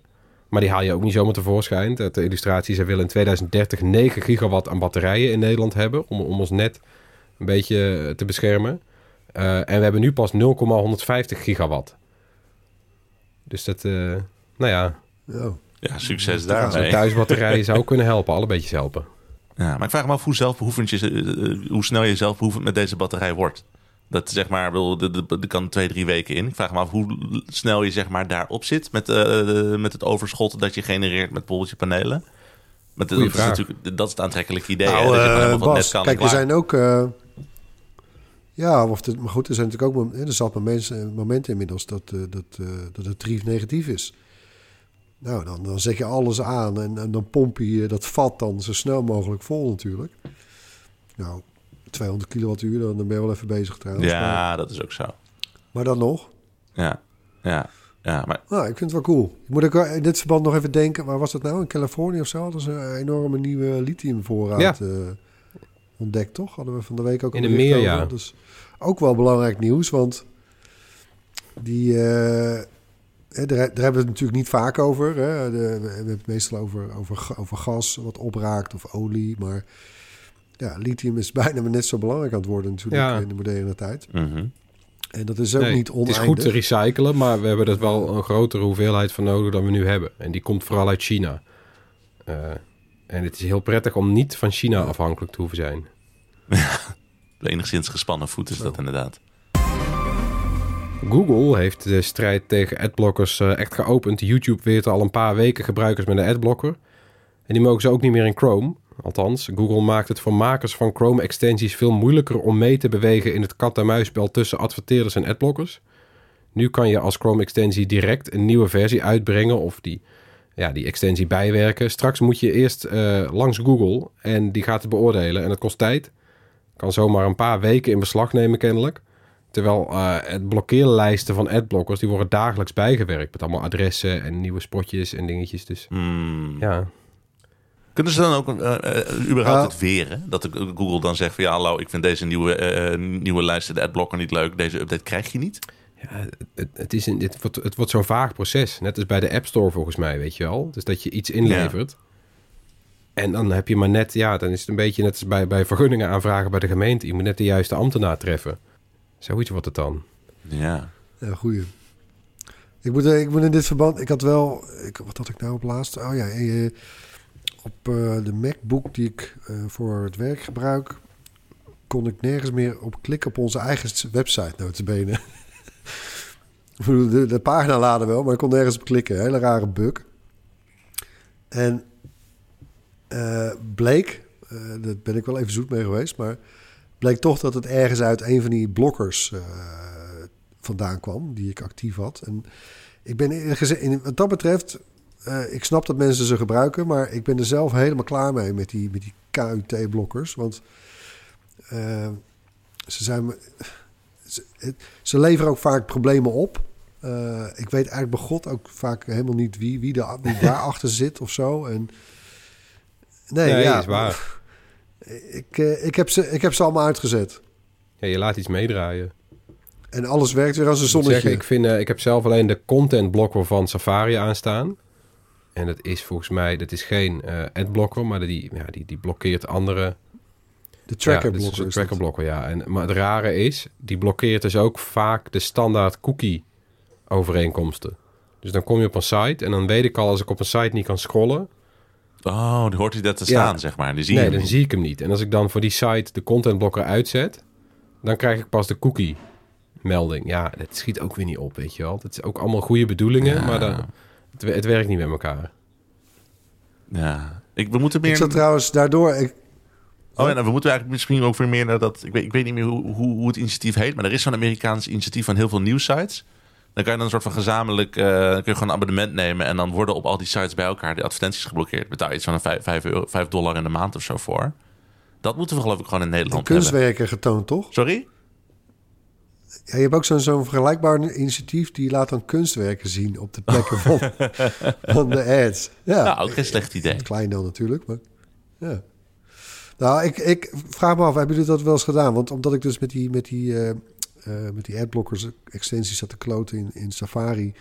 Maar die haal je ook niet zomaar tevoorschijn. De de illustratie, ze willen in 2030 9 gigawatt aan batterijen in Nederland hebben... om, om ons net een beetje te beschermen. Eh, en we hebben nu pas 0,150 gigawatt. Dus dat, eh, nou ja, Oh. Ja, succes zo'n daarmee. thuisbatterij zou kunnen helpen. Alle beetjes helpen. Ja, maar ik vraag me af hoe, zelfbehoevend je, eh, eh, hoe snel je zelfbehoevend met deze batterij wordt. Dat zeg maar, wil, de, de, de kan twee, drie weken in. Ik vraag me af hoe snel je zeg maar daarop zit met, eh, met het overschot dat je genereert met bijvoorbeeld je panelen. Maar dat, is natuurlijk, dat is het aantrekkelijke idee. hè, Nou, dat je eh, net kan. kijk, er zijn ook... eh, ja, of het, maar goed, er zijn natuurlijk ook er zat momenten, momenten inmiddels dat, dat, dat het trief negatief is. Nou, dan, dan zet je alles aan en, en dan pomp je dat vat dan zo snel mogelijk vol natuurlijk. Nou, 200 kilowattuur, dan ben je wel even bezig trouwens. Maar, Ja, dat is ook zo. maar dan nog. Ja, ja, ja. Maar Nou, ik vind het wel cool. Ik moet ook wel in dit verband nog even denken, waar was dat nou? In Californië of zo? Dat is een enorme nieuwe lithiumvoorraad Ja. eh, ontdekt, toch? Hadden we van de week ook In bericht meer, over. ja. Dus ook wel belangrijk nieuws, want die, eh, hè, daar, daar hebben we het natuurlijk niet vaak over. Hè? De- we hebben het meestal over, over, over gas wat opraakt of olie, maar ja, lithium is bijna net zo belangrijk aan het worden natuurlijk Ja. in de moderne tijd. mhm. En dat is ook Nee, niet het oneindig. is goed te recyclen, maar we hebben er wel een grotere hoeveelheid van nodig dan we nu hebben. En die komt vooral uit China. Eh, en het is heel prettig om niet van China afhankelijk te hoeven zijn. enigszins gespannen voet is dat inderdaad. Google heeft de strijd tegen adblockers eh, echt geopend. YouTube weet al een paar weken gebruikers met een adblocker. En die mogen ze ook niet meer in Chrome. Althans, Google maakt het voor makers van Chrome-extensies veel moeilijker om mee te bewegen in het kat-en-muisspel tussen adverteerders en adblockers. Nu kan je als Chrome-extensie direct een nieuwe versie uitbrengen of die, ja, die extensie bijwerken. Straks moet je eerst eh, langs Google en die gaat het beoordelen en dat kost tijd. Kan zomaar een paar weken in beslag nemen kennelijk. Terwijl eh, het blokkeerlijsten van adblockers, die worden dagelijks bijgewerkt. Met allemaal adressen en nieuwe spotjes en dingetjes. Dus Hmm. ja, Kunnen ze dan ook uh, uh, überhaupt het weren? Dat de- Google dan zegt van ja, hallo, ik vind deze nieuwe, eh, nieuwe lijst, de adblocker niet leuk. Deze update krijg je niet. ja het, het, is een, het, wordt, het wordt zo'n vaag proces. Net als bij de App Store volgens mij, weet je wel. Dus dat je iets inlevert. En dan heb je maar net, ja, dan is het een beetje net als bij, bij vergunningen aanvragen bij de gemeente. Je moet net de juiste ambtenaar treffen. Zoiets wordt het dan. Ja. Ja, goeie. Ik moet, eh, ik moet in dit verband... Ik had wel... Ik, wat had ik nou op laatst? Oh ja, eh, op eh, de MacBook die ik eh, voor het werk gebruik... kon ik nergens meer op klikken op onze eigen website, notabene. De, de pagina laden wel, maar ik kon nergens op klikken. Hele rare bug. En eh, bleek... eh daar ben ik wel even zoet mee geweest, maar... bleek toch dat het ergens uit een van die blokkers... vandaan kwam, die ik actief had. En ik ben in, wat dat betreft, eh, ik snap dat mensen ze gebruiken, maar ik ben er zelf helemaal klaar mee met die, met die KUT-blokkers. Want eh, ze zijn. Ze, ze leveren ook vaak problemen op. Eh, ik weet eigenlijk bij God ook vaak helemaal niet wie, wie, daar wie daarachter zit of zo. En, nee, Nee, ja, is waar. Ik, ik, heb ze, ik heb ze allemaal uitgezet. Ja, je laat iets meedraaien. En alles werkt weer als een Ik zonnetje. zeggen, ik, vind, ik heb zelf alleen de content blokker van Safari aanstaan. En dat is volgens mij, dat is geen eh adblocker, maar die, ja, die, die blokkeert andere de tracker ja, dat is blokker. een is dat. tracker blokker, ja. En, maar het rare is, die blokkeert dus ook vaak de standaard cookie overeenkomsten. Dus dan kom je op een site en dan weet ik al als ik op een site niet kan scrollen, Oh, die hoort hij dat te Ja. staan, zeg maar. Die zie nee, je dan niet. zie ik hem niet. En als ik dan voor die site de contentblokker uitzet, dan krijg ik pas de cookie melding. Ja, dat schiet ook weer niet op, weet je wel. Dat is ook allemaal goede bedoelingen, Ja. maar dan, het, het werkt niet met elkaar. Ja. Ik, we moeten meer... Ik zat trouwens daardoor... Ik, Oh ja, nou, we moeten eigenlijk misschien ook weer meer naar dat... Ik weet, ik weet niet meer hoe, hoe, hoe het initiatief heet, maar er is zo'n Amerikaans initiatief van heel veel nieuwsites. Dan kan je dan een soort van gezamenlijk... eh, dan kun je gewoon een abonnement nemen en dan worden op al die sites bij elkaar de advertenties geblokkeerd. Betaal je iets van een 5, 5, euro, 5 dollar in de maand of zo voor. Dat moeten we geloof ik gewoon in Nederland hebben. kunstwerker getoond, toch? Sorry? Ja, je hebt ook zo'n zo'n vergelijkbaar initiatief... die laat dan kunstwerken zien op de plekken van, van de ads. Ja, Nou, ook geen slecht idee. klein dan natuurlijk, maar ja. Nou, ik, ik vraag me af, hebben jullie dat wel eens gedaan? Want omdat ik dus met die, met die, eh, eh, met die adblockers extensies zat te kloten in, in Safari...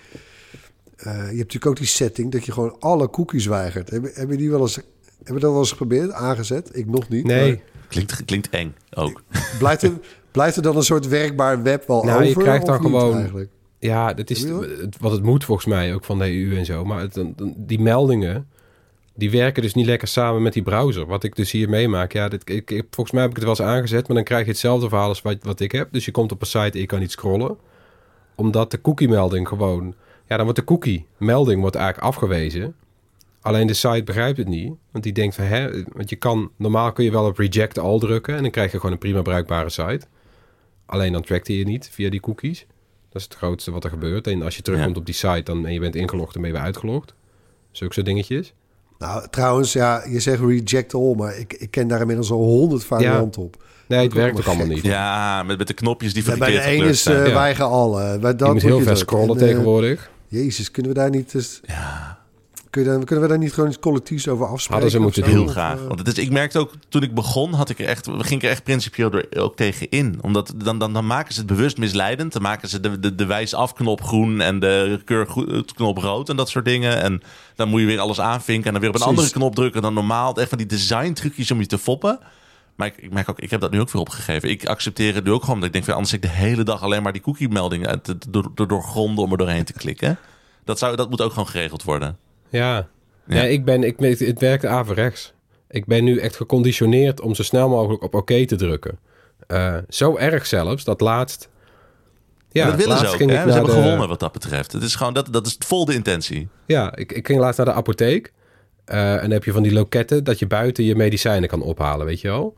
eh, je hebt natuurlijk ook die setting dat je gewoon alle cookies weigert. Hebben, hebben die wel eens... Hebben we dat wel eens geprobeerd, aangezet? Ik nog niet. Nee, maar Klinkt, klinkt eng ook. Blijft er, blijft er dan een soort werkbaar web wel Nou, je over? krijgt dan gewoon- Eigenlijk? Ja, dat is je het- wat het moet volgens mij ook van de EU en zo. Maar het, die meldingen, die werken dus niet lekker samen met die browser. Wat ik dus hier meemaak, ja, dit, ik, ik, volgens mij heb ik het wel eens aangezet, maar dan krijg je hetzelfde verhaal als wat, wat ik heb. Dus je komt op een site en je kan niet scrollen. Omdat de cookie-melding gewoon... Ja, dan wordt de cookie-melding wordt eigenlijk afgewezen. Alleen de site begrijpt het niet. Want die denkt van, hè, want je kan... Normaal kun je wel op reject all drukken en dan krijg je gewoon een prima bruikbare site. Alleen dan trackt hij je niet via die cookies. Dat is het grootste wat er gebeurt. En als je terugkomt op die site dan, en je bent ingelogd, dan ben je weer uitgelogd. Zulke soort dingetjes. Nou, trouwens, ja, je zegt reject all, maar ik, ik ken daar inmiddels al honderd varianten op. Nee, het werkt ook allemaal niet. Ja, met, met de knopjes die Ja, bij de verkeerd ene is zijn. eh Ja. weiger al. Bij dat je moet heel ver drukken. scrollen En, eh, tegenwoordig. Jezus, kunnen we daar niet... eens- Ja, kun je daar, kunnen we daar niet gewoon iets collectiefs over afspreken? Hadden ze moeten heel graag. eh, Want het is, ik merkte ook, toen ik begon, had ik er echt, ging ik er echt principieel er ook tegen in. Omdat dan, dan, dan maken ze het bewust misleidend. Dan maken ze de, de, de wijs afknop groen en de keurknop rood en dat soort dingen. En dan moet je weer alles aanvinken en dan weer op een Precies. andere knop drukken dan normaal. Echt van die design trucjes om je te foppen. Maar ik, ik merk ook, ik heb dat nu ook weer opgegeven. Ik accepteer het nu ook gewoon. omdat ik denk, van, anders zit ik de hele dag alleen maar die cookie-meldingen te, te, door, doorgronden om er doorheen te klikken. Dat, zou, dat moet ook gewoon geregeld worden. Ja. Ja. ja. ik ben, ik, het werkt averechts. Ik ben nu echt geconditioneerd om zo snel mogelijk op oké te drukken. Eh, zo erg zelfs, dat laatst... Ja, dat willen ze ook. Hè? naar hebben de- gewonnen wat dat betreft. Het is gewoon, dat, dat is vol de intentie. Ja, ik, ik ging laatst naar de apotheek. Eh, en dan heb je van die loketten dat je buiten je medicijnen kan ophalen, weet je wel?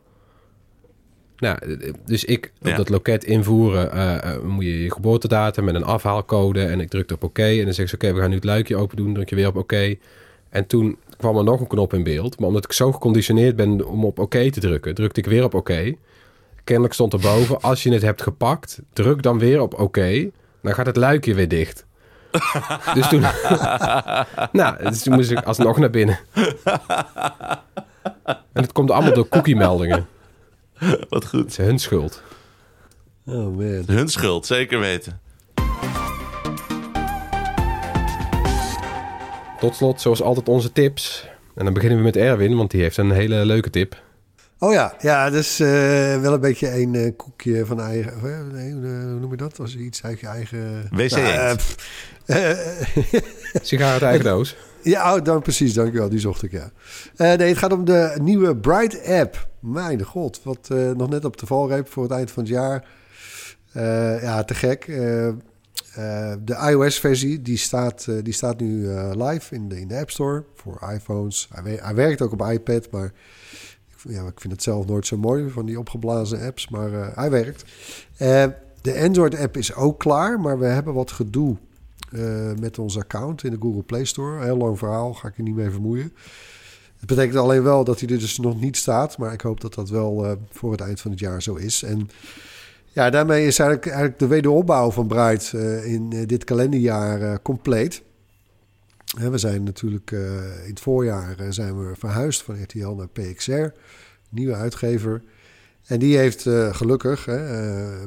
Nou, eh, dus ik op Ja. dat loket invoeren, eh, eh, moet je je geboortedatum met een afhaalcode. En ik drukte op oké. En dan zegt ze, oké, we gaan nu het luikje open doen. Druk je weer op oké. En toen kwam er nog een knop in beeld. Maar omdat ik zo geconditioneerd ben om op oké te drukken, drukte ik weer op oké. Kennelijk stond erboven, als je het hebt gepakt, druk dan weer op oké. dan gaat het luikje weer dicht. dus toen... nou, dus toen moest ik alsnog naar binnen. en het komt allemaal door cookie-meldingen. Wat goed. Het is hun schuld. Oh man. Hun schuld, zeker weten. Tot slot, zoals altijd, onze tips. En dan beginnen we met Erwin, want die heeft een hele leuke tip. Oh ja, ja, dus eh, wel een beetje een eh, koekje van eigen... of, eh, nee, hoe noem je dat? Als iets uit je eigen... WC Nou, Sigaar uit eigen doos. Ja, oh, dan precies, dankjewel. Die zocht ik, ja. Eh, nee, het gaat om de nieuwe Bright app. Mijn god, wat eh, nog net op de valreep voor het eind van het jaar. Eh, ja, te gek. Eh, de iOS-versie, die staat, die staat nu live in de, in de App Store voor iPhones. Hij, wer- hij werkt ook op iPad, maar ik, ja, ik vind het zelf nooit zo mooi van die opgeblazen apps. Maar hij werkt. De Android-app is ook klaar, maar we hebben wat gedoe met ons account in de Google Play Store. Heel lang verhaal, ga ik er niet mee vermoeien. Het betekent alleen wel dat hij er dus nog niet staat, maar ik hoop dat dat wel eh, voor het eind van het jaar zo is. En ja, daarmee is eigenlijk, eigenlijk de wederopbouw van Bright eh, in eh, dit kalenderjaar compleet. We zijn natuurlijk in het voorjaar zijn we verhuisd van RTL naar PXR, nieuwe uitgever. En die heeft gelukkig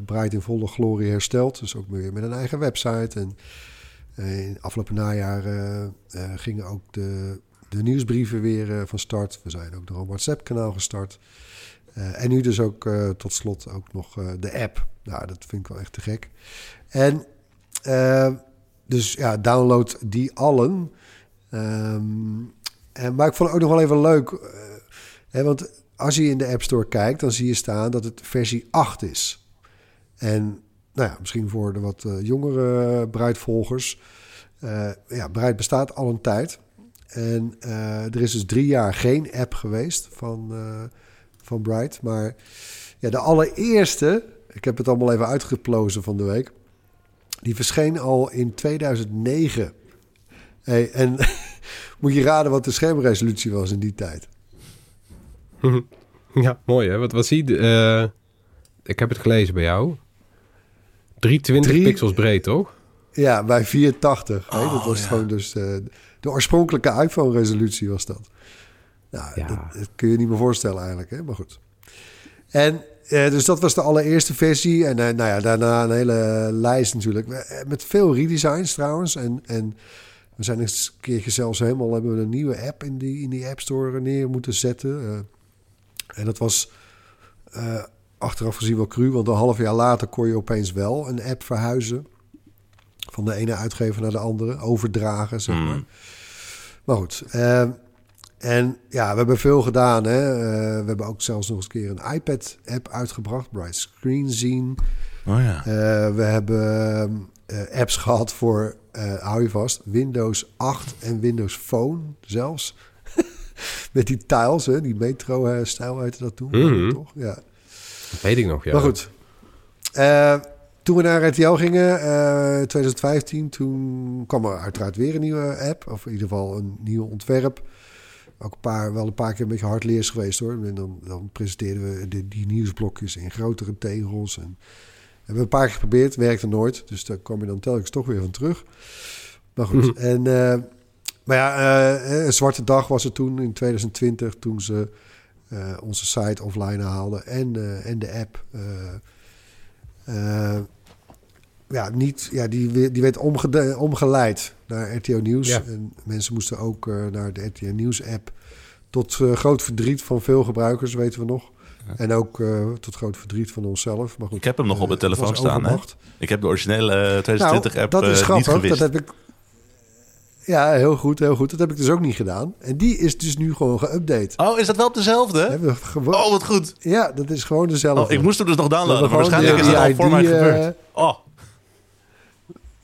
Bright in volle glorie hersteld. Dus ook weer met een eigen website. En in afgelopen najaar gingen ook de, de nieuwsbrieven weer eh, van start. We zijn ook door een WhatsApp-kanaal gestart. Eh, en nu dus ook eh, tot slot ook nog de app. Nou, dat vind ik wel echt te gek. En dus ja, download die allen. Ehm, en, maar ik vond het ook nog wel even leuk. hè, want als je in de App Store kijkt, dan zie je staan dat het versie 8 is. En nou ja, misschien voor de wat jongere Bruidvolgers. ja, Bruid bestaat al een tijd. En eh, er is dus drie jaar geen app geweest van, eh van Bright. Maar ja, de allereerste, ik heb het allemaal even uitgeplozen van de week. Die verscheen al in 2009. Hey, en moet je raden wat de schermresolutie was in die tijd? Ja, mooi hè. Wat was die? Eh, ik heb het gelezen bij jou. 320 Drie- pixels breed, toch? Ja, bij 480. hè? dat was ja. gewoon dus de oorspronkelijke iPhone-resolutie was dat. Nou, Ja. dat, dat kun je niet meer voorstellen eigenlijk, hè? maar goed. En eh, dus dat was de allereerste versie. En eh, nou ja, daarna een hele lijst natuurlijk. Eh, Met veel redesigns trouwens. En, en we zijn eens een keertje zelfs helemaal... hebben we een nieuwe app in die, in die App Store neer moeten zetten. Eh, en dat was eh, achteraf gezien wel cru. Want een half jaar later kon je opeens wel een app verhuizen van de ene uitgever naar de andere. Overdragen, zeg maar. Hmm. Maar goed. eh, en ja, we hebben veel gedaan. Hè. Eh, we hebben ook zelfs nog eens een keer een iPad-app uitgebracht. Bright Screen Zien. Oh ja. Eh, we hebben eh, apps gehad voor, hou je vast, Windows 8 en Windows Phone zelfs. Met die tiles, hè, die metro-stijl heette dat toen. Mhm. Toch? Ja. Dat weet ik nog, ja. Maar goed. Toen we naar RTL gingen, eh 2015, toen kwam er uiteraard weer een nieuwe app. Of in ieder geval een nieuw ontwerp. Ook een paar, wel een paar keer een beetje hardleers geweest hoor. En dan, dan presenteerden we de, die nieuwsblokjes in grotere tegels. En hebben we een paar keer geprobeerd, werkte nooit. Dus daar kwam je dan telkens toch weer van terug. Maar goed, en... eh, maar ja, eh, een zwarte dag was het toen in 2020 toen ze onze site offline haalden en, en de app. Ja, niet, ja, die, die werd omgeleid naar RTO Nieuws. Ja. En mensen moesten ook eh, naar de RTO Nieuws app. Tot eh, groot verdriet van veel gebruikers, weten we nog. En ook eh, tot groot verdriet van onszelf. Maar goed, Ik heb hem nog op de telefoon staan, hè? Ik heb de originele eh, 2020-app Nou, dat is niet grappig. gewist. Dat heb ik. Ja, heel goed, heel goed. Dat heb ik dus ook niet gedaan. En die is dus nu gewoon geüpdate. Oh, is dat wel dezelfde? We Oh, wat goed. Ja, dat is gewoon dezelfde. Oh, ik moest hem dus nog downloaden. Maar waarschijnlijk is dat al voor mij gebeurd. Oh,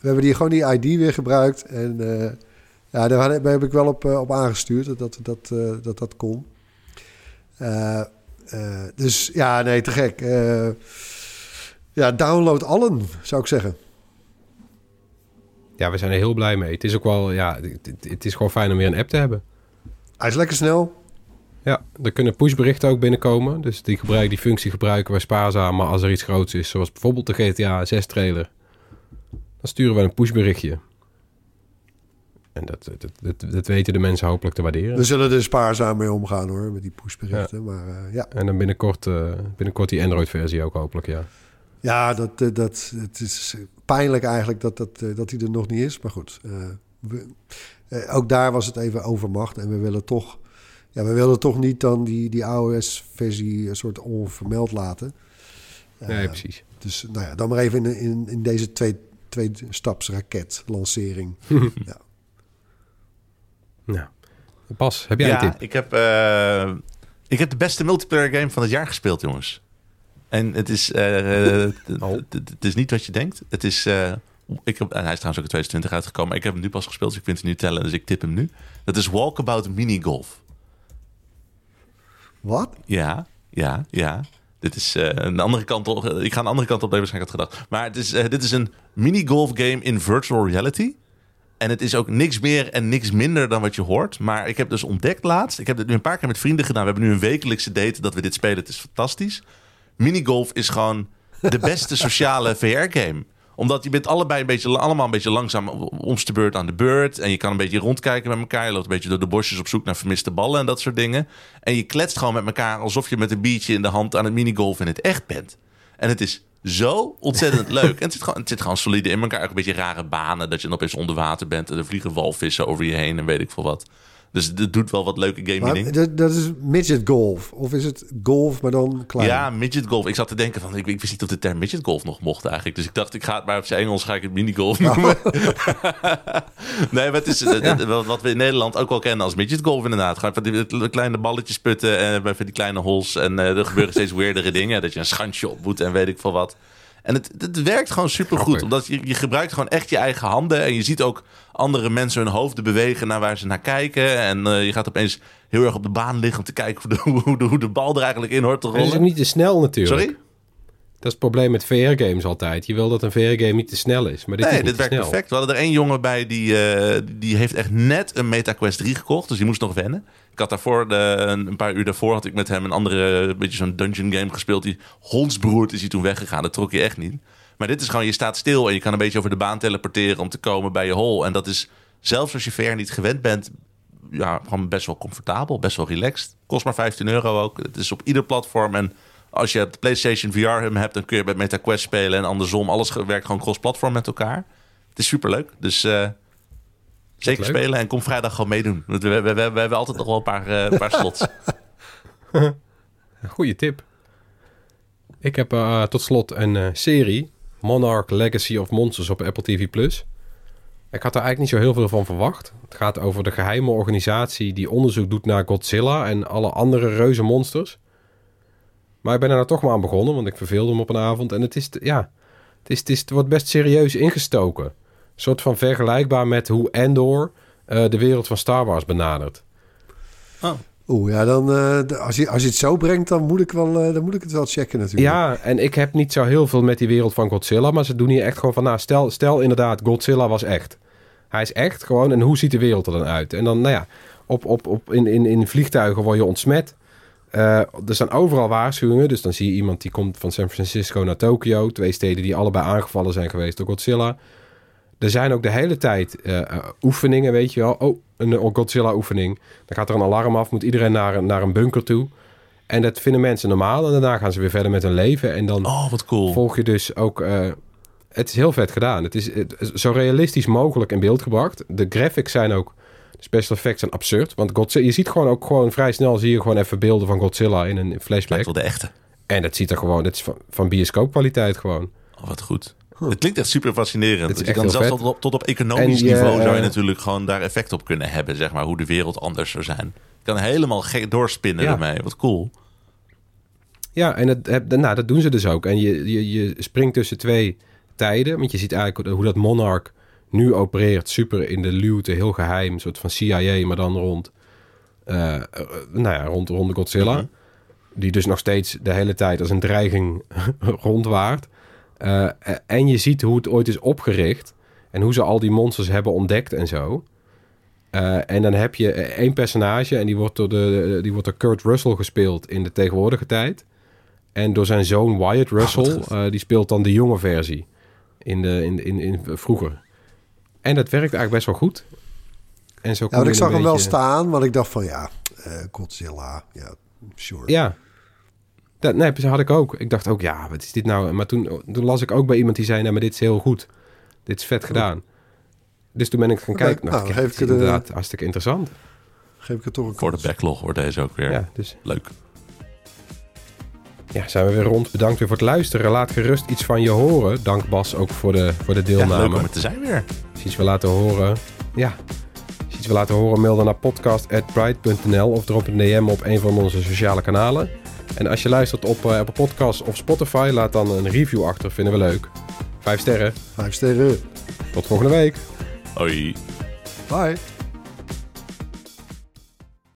We hebben die, gewoon die ID weer gebruikt. En eh, ja, daar, heb ik wel op, eh, op aangestuurd dat dat, dat, eh, dat, dat kon. Dus ja, nee, te gek. Ja, download allen, zou ik zeggen. Ja, we zijn er heel blij mee. Het is ook wel, ja, het is gewoon fijn om weer een app te hebben. Hij is lekker snel. Ja, er kunnen pushberichten ook binnenkomen. Dus die, gebruik, die functie gebruiken we spaarzaam. Maar als er iets groots is, zoals bijvoorbeeld de GTA 6 trailer... dan sturen we een pushberichtje. En dat, dat, dat, dat weten de mensen hopelijk te waarderen. We zullen er spaarzaam mee omgaan hoor, met die pushberichten. Maar eh, ja, En dan binnenkort, eh, binnenkort die Android-versie ook hopelijk, ja. ja dat, eh, dat, het is pijnlijk eigenlijk dat, dat, dat hij er nog niet is. Maar goed, we- ook daar was het even overmacht. En we willen toch, ja, we willen toch niet dan die, die iOS-versie een soort onvermeld laten. Nee, precies. Dus nou ja, dan maar even in, in, in deze twee, twee staps raket lancering. ja. Nou, Bas, heb jij ja, een tip? ik heb, eh, ik heb de beste multiplayer game van het jaar gespeeld, jongens. En het is, eh, eh, Oh. het- is niet wat je denkt. Het is, eh, ik heb, en hij is trouwens ook in 2020 uitgekomen. Maar ik heb hem nu pas gespeeld, dus ik vind het nu tellen. Dus ik tip hem nu. Dat is Walkabout Minigolf. Wat? Ja, ja, ja. Dit is eh, een andere kant op. Ik ga een andere kant op je waarschijnlijk had gedacht. Maar het is, eh, dit is een minigolf game in virtual reality. En het is ook niks meer en niks minder dan wat je hoort. Maar ik heb dus ontdekt laatst. Ik heb dit nu een paar keer met vrienden gedaan. We hebben nu een wekelijkse date dat we dit spelen. Het is fantastisch. Minigolf is gewoon de beste sociale VR-game omdat je bent allebei een beetje, allemaal een beetje langzaam omst de beurt aan de beurt. En je kan een beetje rondkijken met elkaar. Je loopt een beetje door de bosjes op zoek naar vermiste ballen en dat soort dingen. En je kletst gewoon met elkaar alsof je met een biertje in de hand aan het minigolf in het echt bent. En het is zo ontzettend leuk. En het zit, gewoon, het zit gewoon solide in elkaar. Ook een beetje rare banen. Dat je dan opeens onder water bent. En er vliegen walvissen over je heen en weet ik veel wat. Dus het doet wel wat leuke gaming dat, dat is midget golf. Of is het golf, maar dan klein? Ja, midget golf. Ik zat te denken van, ik, ik wist niet of de term midget golf nog mocht eigenlijk. Dus ik dacht, ik ga het maar op zijn Engels, ga ik het minigolf noemen. nee, maar het is eh, wat- we in Nederland ook wel kennen als midget golf inderdaad. Gewoon van die kleine balletjes putten en bij van die kleine holes. En eh, er gebeuren steeds weirdere dingen. Dat je een schansje op moet en weet ik veel wat. En het, het werkt gewoon supergoed. Omdat je, je gebruikt gewoon echt je eigen handen. En je ziet ook andere mensen hun hoofden bewegen naar waar ze naar kijken. En eh, je gaat opeens heel erg op de baan liggen om te kijken hoe de, hoe de, hoe de bal er eigenlijk in hoort te Het is ook rollen. niet te snel natuurlijk. Sorry? Dat is het probleem met VR-games altijd. Je wil dat een VR-game niet te snel is. Maar dit Nee, is niet dit werkt snel. perfect. We hadden er één jongen bij die, eh, die heeft echt net een MetaQuest 3 gekocht. Dus die moest nog wennen. Ik had daarvoor, de, een paar uur daarvoor, had ik met hem een andere, een beetje zo'n dungeon game gespeeld. Die hondsbroerd is hij toen weggegaan. Dat trok je echt niet. Maar dit is gewoon, je staat stil en je kan een beetje over de baan teleporteren om te komen bij je hole. En dat is, zelfs als je VR niet gewend bent, ja, gewoon best wel comfortabel, best wel relaxed. Kost maar 15 euro ook. Het is op ieder platform. En als je de PlayStation VR hem hebt, dan kun je bij MetaQuest spelen. En andersom, alles werkt gewoon cross-platform met elkaar. Het is superleuk. Dus eh, zeker leuk. spelen en kom vrijdag gewoon meedoen. We, we, we, we hebben altijd nog wel een paar, een paar slots. Goeie tip. Ik heb eh, tot slot een serie. Monarch Legacy of Monsters op Apple TV+. Plus. Ik had er eigenlijk niet zo heel veel van verwacht. Het gaat over de geheime organisatie die onderzoek doet naar Godzilla en alle andere reuze monsters. Maar ik ben er nou toch maar aan begonnen, want ik verveelde hem op een avond. En het, is, ja, het, is, het, is, het wordt best serieus ingestoken. Een soort van vergelijkbaar met hoe Endor uh, de wereld van Star Wars benadert. Oh. Oeh, ja, dan uh, als, je, als je het zo brengt, dan moet ik, wel, uh, dan moet ik het wel checken natuurlijk. Ja, en ik heb niet zo heel veel met die wereld van Godzilla, maar ze doen hier echt gewoon van, nou, stel, stel inderdaad, Godzilla was echt. Hij is echt gewoon, en hoe ziet de wereld er dan uit? En dan, nou ja, op, op, op, in, in, in vliegtuigen word je ontsmet. Uh, er zijn overal waarschuwingen, dus dan zie je iemand die komt van San Francisco naar Tokio. Twee steden die allebei aangevallen zijn geweest door Godzilla. Er zijn ook de hele tijd uh, oefeningen, weet je wel. Oh, een Godzilla-oefening. Dan gaat er een alarm af, moet iedereen naar, naar een bunker toe. En dat vinden mensen normaal. En daarna gaan ze weer verder met hun leven. En dan oh, wat cool. volg je dus ook... Uh, het is heel vet gedaan. Het is zo realistisch mogelijk in beeld gebracht. De graphics zijn ook... Special effects zijn absurd. Want Godzilla, je ziet gewoon ook gewoon vrij snel... zie je gewoon even beelden van Godzilla in een flashback. Lijkt wel de echte. En dat ziet er gewoon... Dat is van, van bioscoopkwaliteit gewoon. Oh, wat goed. Het klinkt echt super fascinerend. Het is dan zelfs tot op, tot op economisch niveau zou je natuurlijk gewoon daar effect op kunnen hebben, zeg maar, hoe de wereld anders zou zijn. Je kan helemaal doorspinnen ja. ermee. Wat cool. Ja, en het, nou, dat doen ze dus ook. En je, je, je springt tussen twee tijden, want je ziet eigenlijk hoe dat Monarch nu opereert. Super in de luwte, heel geheim, een soort van CIA, maar dan rond, uh, nou ja, rond, rond de Godzilla. Mhm. Die dus nog steeds de hele tijd als een dreiging rondwaart. Uh, en je ziet hoe het ooit is opgericht. En hoe ze al die monsters hebben ontdekt en zo. Uh, en dan heb je één personage en die wordt, door de, die wordt door Kurt Russell gespeeld in de tegenwoordige tijd. En door zijn zoon Wyatt Russell, uh, die speelt dan de jonge versie in, de, in, in, in, vroeger. En dat werkt eigenlijk best wel goed. En zo ja, ik zag hem wel staan, want ik dacht van ja, Godzilla, ja, sure. Ja, dat, nee, dat had ik ook. Ik dacht ook, ja, wat is dit nou? Maar toen, toen las ik ook bij iemand die zei, nou, maar dit is heel goed. Dit is vet gedaan. Dus toen ben ik gaan kijken. Nou, nou, geef ik het inderdaad de... hartstikke interessant. Geef ik het toch een Voor de backlog wordt deze ook weer ja, dus... leuk. Ja, zijn we weer rond. Bedankt weer voor het luisteren. Laat gerust iets van je horen. Dank Bas ook voor de, voor de deelname. Ja, leuk om er te zijn weer. Als je iets wil laten horen. Ja, als je iets wil laten horen, mail dan naar podcast.bright.nl of drop een DM op een van onze sociale kanalen. En als je luistert op uh, Apple Podcasts of Spotify, laat dan een review achter. Vinden we leuk. Vijf sterren. Vijf sterren. Tot volgende week. Hoi. Bye.